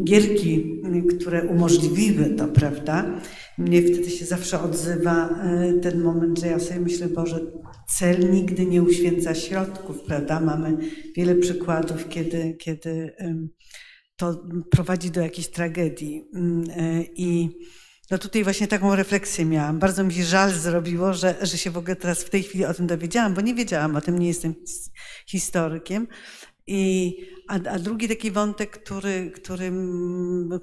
gierki, które umożliwiły to, prawda? Mnie wtedy się zawsze odzywa ten moment, że ja sobie myślę, Boże, cel nigdy nie uświęca środków, prawda? Mamy wiele przykładów, kiedy, kiedy to prowadzi do jakiejś tragedii. I no tutaj właśnie taką refleksję miałam. Bardzo mi się żal zrobiło, że, że się w ogóle teraz w tej chwili o tym dowiedziałam, bo nie wiedziałam o tym, nie jestem historykiem. I, a, a drugi taki wątek, który, który,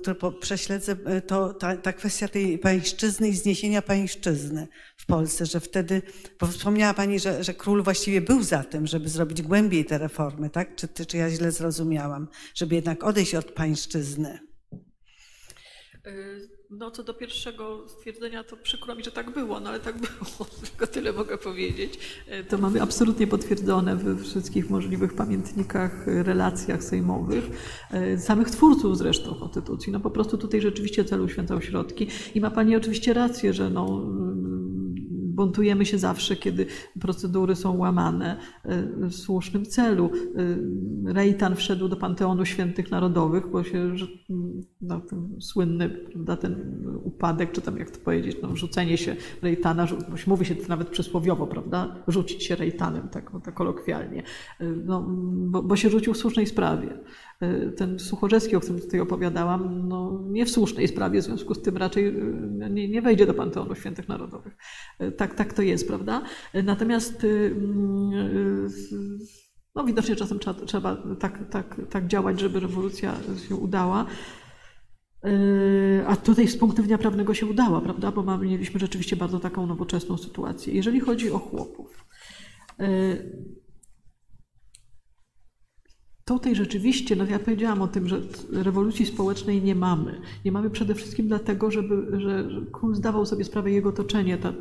który prześledzę, to ta, ta kwestia tej pańszczyzny i zniesienia pańszczyzny w Polsce, że wtedy, bo wspomniała Pani, że, że król właściwie był za tym, żeby zrobić głębiej te reformy, tak? Czy, czy ja źle zrozumiałam? Żeby jednak odejść od pańszczyzny. No co do pierwszego stwierdzenia, to przykro mi, że tak było, no ale tak było, tylko tyle mogę powiedzieć. To mamy absolutnie potwierdzone we wszystkich możliwych pamiętnikach, relacjach sejmowych, samych twórców zresztą Konstytucji. No po prostu tutaj rzeczywiście cel uświęcał środki i ma Pani oczywiście rację, że no, buntujemy się zawsze, kiedy procedury są łamane w słusznym celu. Rejtan wszedł do Panteonu Świętych Narodowych, bo się no, ten słynny, prawda, ten upadek, czy tam jak to powiedzieć, no, rzucenie się Rejtana, mówi się to nawet przysłowiowo, prawda, rzucić się Rejtanem, tak, tak kolokwialnie, no, bo, bo się rzucił w słusznej sprawie ten Suchorzewski, o którym tutaj opowiadałam, no, nie w słusznej sprawie, w związku z tym raczej nie, nie wejdzie do Panteonu Świętych Narodowych. Tak, tak to jest, prawda? Natomiast no, widocznie czasem trzeba, trzeba tak, tak, tak działać, żeby rewolucja się udała. A tutaj z punktu widzenia prawnego się udała, prawda? Bo mamy, mieliśmy rzeczywiście bardzo taką nowoczesną sytuację. Jeżeli chodzi o chłopów, Tutaj rzeczywiście, no ja powiedziałam o tym, że rewolucji społecznej nie mamy. Nie mamy przede wszystkim dlatego, żeby, że król zdawał sobie sprawę, jego otoczenie, ta,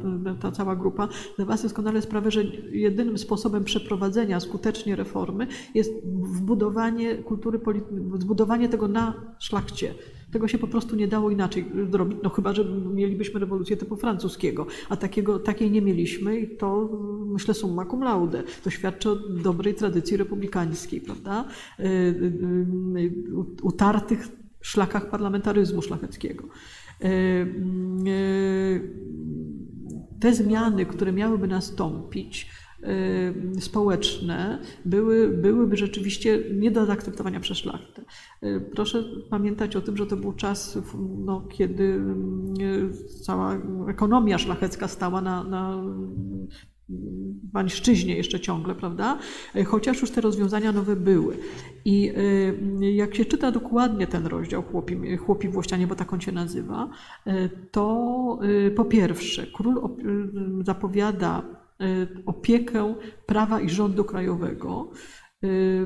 ta cała grupa, zdawał sobie doskonale sprawę, że jedynym sposobem przeprowadzenia skutecznie reformy jest wbudowanie kultury, zbudowanie tego na szlachcie. Tego się po prostu nie dało inaczej zrobić, no chyba, że mielibyśmy rewolucję typu francuskiego, a takiego, takiej nie mieliśmy i to myślę summa cum laude. To świadczy o dobrej tradycji republikańskiej, prawda? Utartych szlakach parlamentaryzmu szlacheckiego. Te zmiany, które miałyby nastąpić, społeczne były, byłyby rzeczywiście nie do zaakceptowania przez szlachtę. Y, Proszę pamiętać o tym, że to był czas, no, kiedy y, cała ekonomia szlachecka stała na, na y, pańszczyźnie jeszcze ciągle, prawda? Y, Chociaż już te rozwiązania nowe były. I y, jak się czyta dokładnie ten rozdział Chłopi, Chłopi Włościanie, bo tak on się nazywa, y, to y, po pierwsze król y, zapowiada y, opiekę prawa i rządu krajowego y,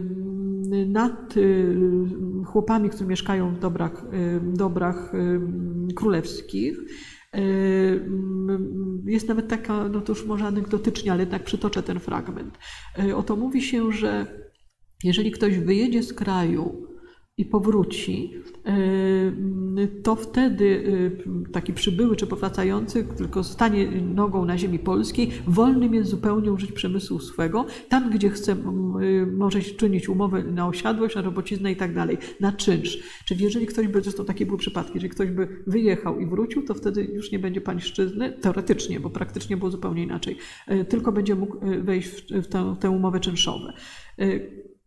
nad y, chłopami, którzy mieszkają w dobrach, y, dobrach y, królewskich. Y, Jest nawet taka, no to już może anegdotycznie, ale jednak przytoczę ten fragment. Y, Oto mówi się, że jeżeli ktoś wyjedzie z kraju i powróci, y, to wtedy y, taki przybyły czy powracający, tylko stanie nogą na ziemi polskiej, wolnym jest zupełnie użyć przemysłu swego, tam gdzie chce, y, może czynić umowę na osiadłość, na robociznę i tak dalej, na czynsz. Czyli jeżeli ktoś by, zresztą takie były przypadki, jeżeli ktoś by wyjechał i wrócił, to wtedy już nie będzie pańszczyzny, teoretycznie, bo praktycznie było zupełnie inaczej, tylko będzie mógł wejść w, w tę, tę umowę czynszową.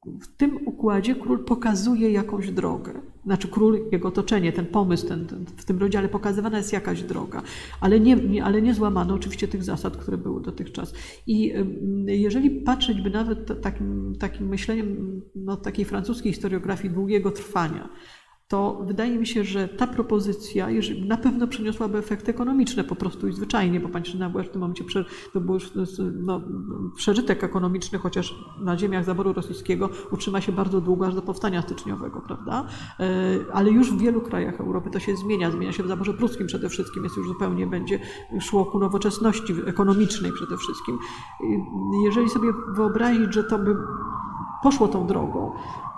W tym układzie król pokazuje jakąś drogę. Znaczy król, jego otoczenie, ten pomysł, ten, ten, w tym rozdziale pokazywana jest jakaś droga, ale nie, nie, ale nie złamano oczywiście tych zasad, które były dotychczas. I jeżeli patrzeć by nawet ta- takim, takim myśleniem no, takiej francuskiej historiografii długiego trwania, to wydaje mi się, że ta propozycja na pewno przyniosłaby efekty ekonomiczne po prostu i zwyczajnie, bo pańszczyzna była w tym momencie, to był już no, przeżytek ekonomiczny, chociaż na ziemiach zaboru rosyjskiego utrzyma się bardzo długo, aż do powstania styczniowego, prawda? E, Ale już w wielu krajach Europy to się zmienia, zmienia się w zaborze pruskim przede wszystkim, jest już zupełnie, będzie szło ku nowoczesności ekonomicznej przede wszystkim. I Jeżeli sobie wyobrazić, że to by poszło tą drogą,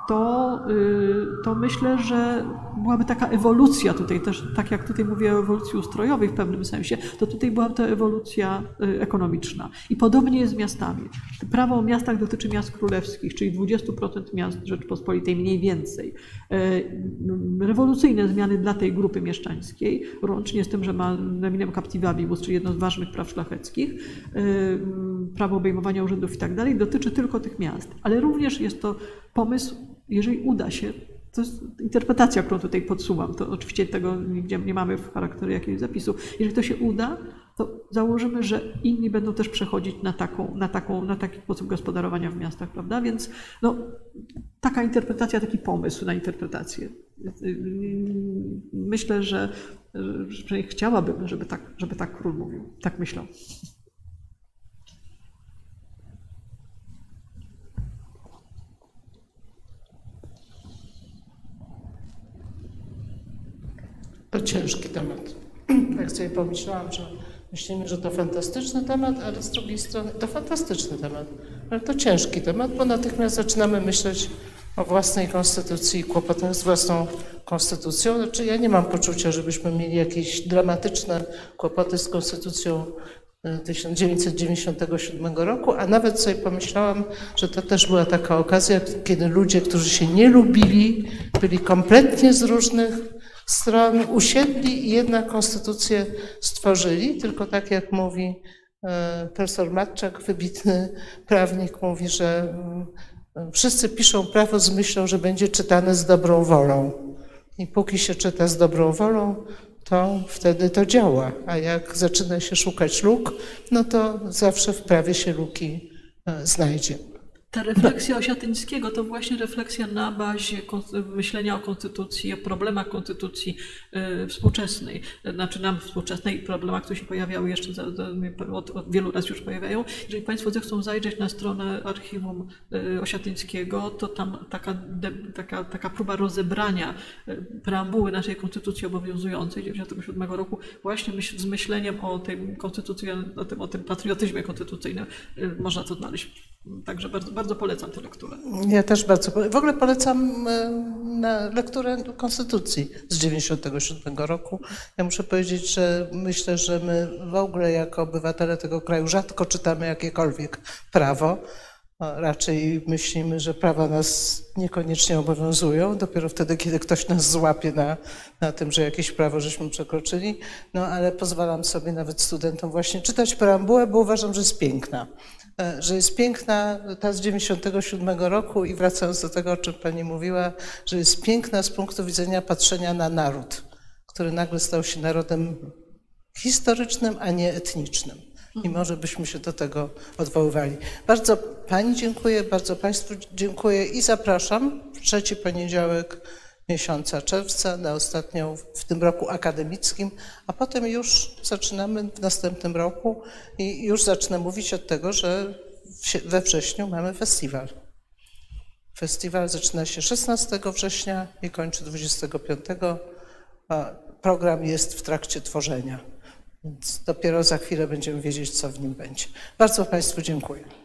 to, y, to myślę, że byłaby taka ewolucja tutaj też, tak jak tutaj mówię o ewolucji ustrojowej w pewnym sensie, to tutaj byłaby to ewolucja y, ekonomiczna. I podobnie jest z miastami. Prawo o miastach dotyczy miast królewskich, czyli 20% miast Rzeczpospolitej mniej więcej. Y, Rewolucyjne zmiany dla tej grupy mieszczańskiej, łącznie z tym, że ma neminem captivabibus, czyli jedno z ważnych praw szlacheckich, prawo obejmowania urzędów i tak dalej, dotyczy tylko tych miast. Ale również jest to pomysł, jeżeli uda się, to jest interpretacja, którą tutaj podsuwam, to oczywiście tego nigdzie nie mamy w charakterze jakiegoś zapisu. Jeżeli to się uda, to założymy, że inni będą też przechodzić na, taką, na, taką, na taki sposób gospodarowania w miastach, prawda? Więc no, taka interpretacja, taki pomysł na interpretację. Myślę, że, że przynajmniej chciałabym, żeby tak, żeby tak król mówił. Tak myślę. To ciężki temat. Tak sobie pomyślałam, że myślimy, że to fantastyczny temat, ale z drugiej strony to fantastyczny temat. Ale to ciężki temat, bo natychmiast zaczynamy myśleć o własnej konstytucji i kłopotach z własną konstytucją. Znaczy ja nie mam poczucia, żebyśmy mieli jakieś dramatyczne kłopoty z konstytucją e, 1997 roku, a nawet sobie pomyślałam, że to też była taka okazja, kiedy ludzie, którzy się nie lubili, byli kompletnie z różnych stron, usiedli i jednak konstytucję stworzyli, tylko tak jak mówi e, profesor Matczak, wybitny prawnik, mówi, że mm, wszyscy piszą prawo z myślą, że będzie czytane z dobrą wolą. I póki się czyta z dobrą wolą, to wtedy to działa. A jak zaczyna się szukać luk, no to zawsze w prawie się luki e, znajdzie. Ta refleksja Osiatyńskiego to właśnie refleksja na bazie myślenia o konstytucji, o problemach konstytucji e, współczesnej, znaczy nam współczesnej, problemach, które się pojawiały jeszcze od, od wielu lat już pojawiają. Jeżeli Państwo zechcą zajrzeć na stronę archiwum e, Osiatyńskiego, to tam taka, taka, taka próba rozebrania e, preambuły naszej konstytucji obowiązującej 97 roku właśnie myśl, z myśleniem o tej konstytucji, o tym, o tym patriotyzmie konstytucyjnym można to znaleźć. Także bardzo, bardzo polecam tę lekturę. Ja też bardzo. W ogóle polecam e, na lekturę Konstytucji z 97 roku. Ja muszę powiedzieć, że myślę, że my w ogóle jako obywatele tego kraju rzadko czytamy jakiekolwiek prawo. a raczej myślimy, że prawa nas niekoniecznie obowiązują, dopiero wtedy, kiedy ktoś nas złapie na, na tym, że jakieś prawo żeśmy przekroczyli. No ale pozwalam sobie nawet studentom właśnie czytać preambułę, bo uważam, że jest piękna. E, Że jest piękna ta z 97 roku i wracając do tego, o czym Pani mówiła, że jest piękna z punktu widzenia patrzenia na naród, który nagle stał się narodem historycznym, a nie etnicznym. I może byśmy się do tego odwoływali. Bardzo Pani dziękuję, bardzo Państwu dziękuję i zapraszam w trzeci poniedziałek miesiąca czerwca na ostatnią w tym roku akademickim, a potem już zaczynamy w następnym roku i już zacznę mówić od tego, że we wrześniu mamy festiwal. Festiwal zaczyna się 16 września i kończy 25. a Program jest w trakcie tworzenia, więc dopiero za chwilę będziemy wiedzieć, co w nim będzie. Bardzo Państwu dziękuję.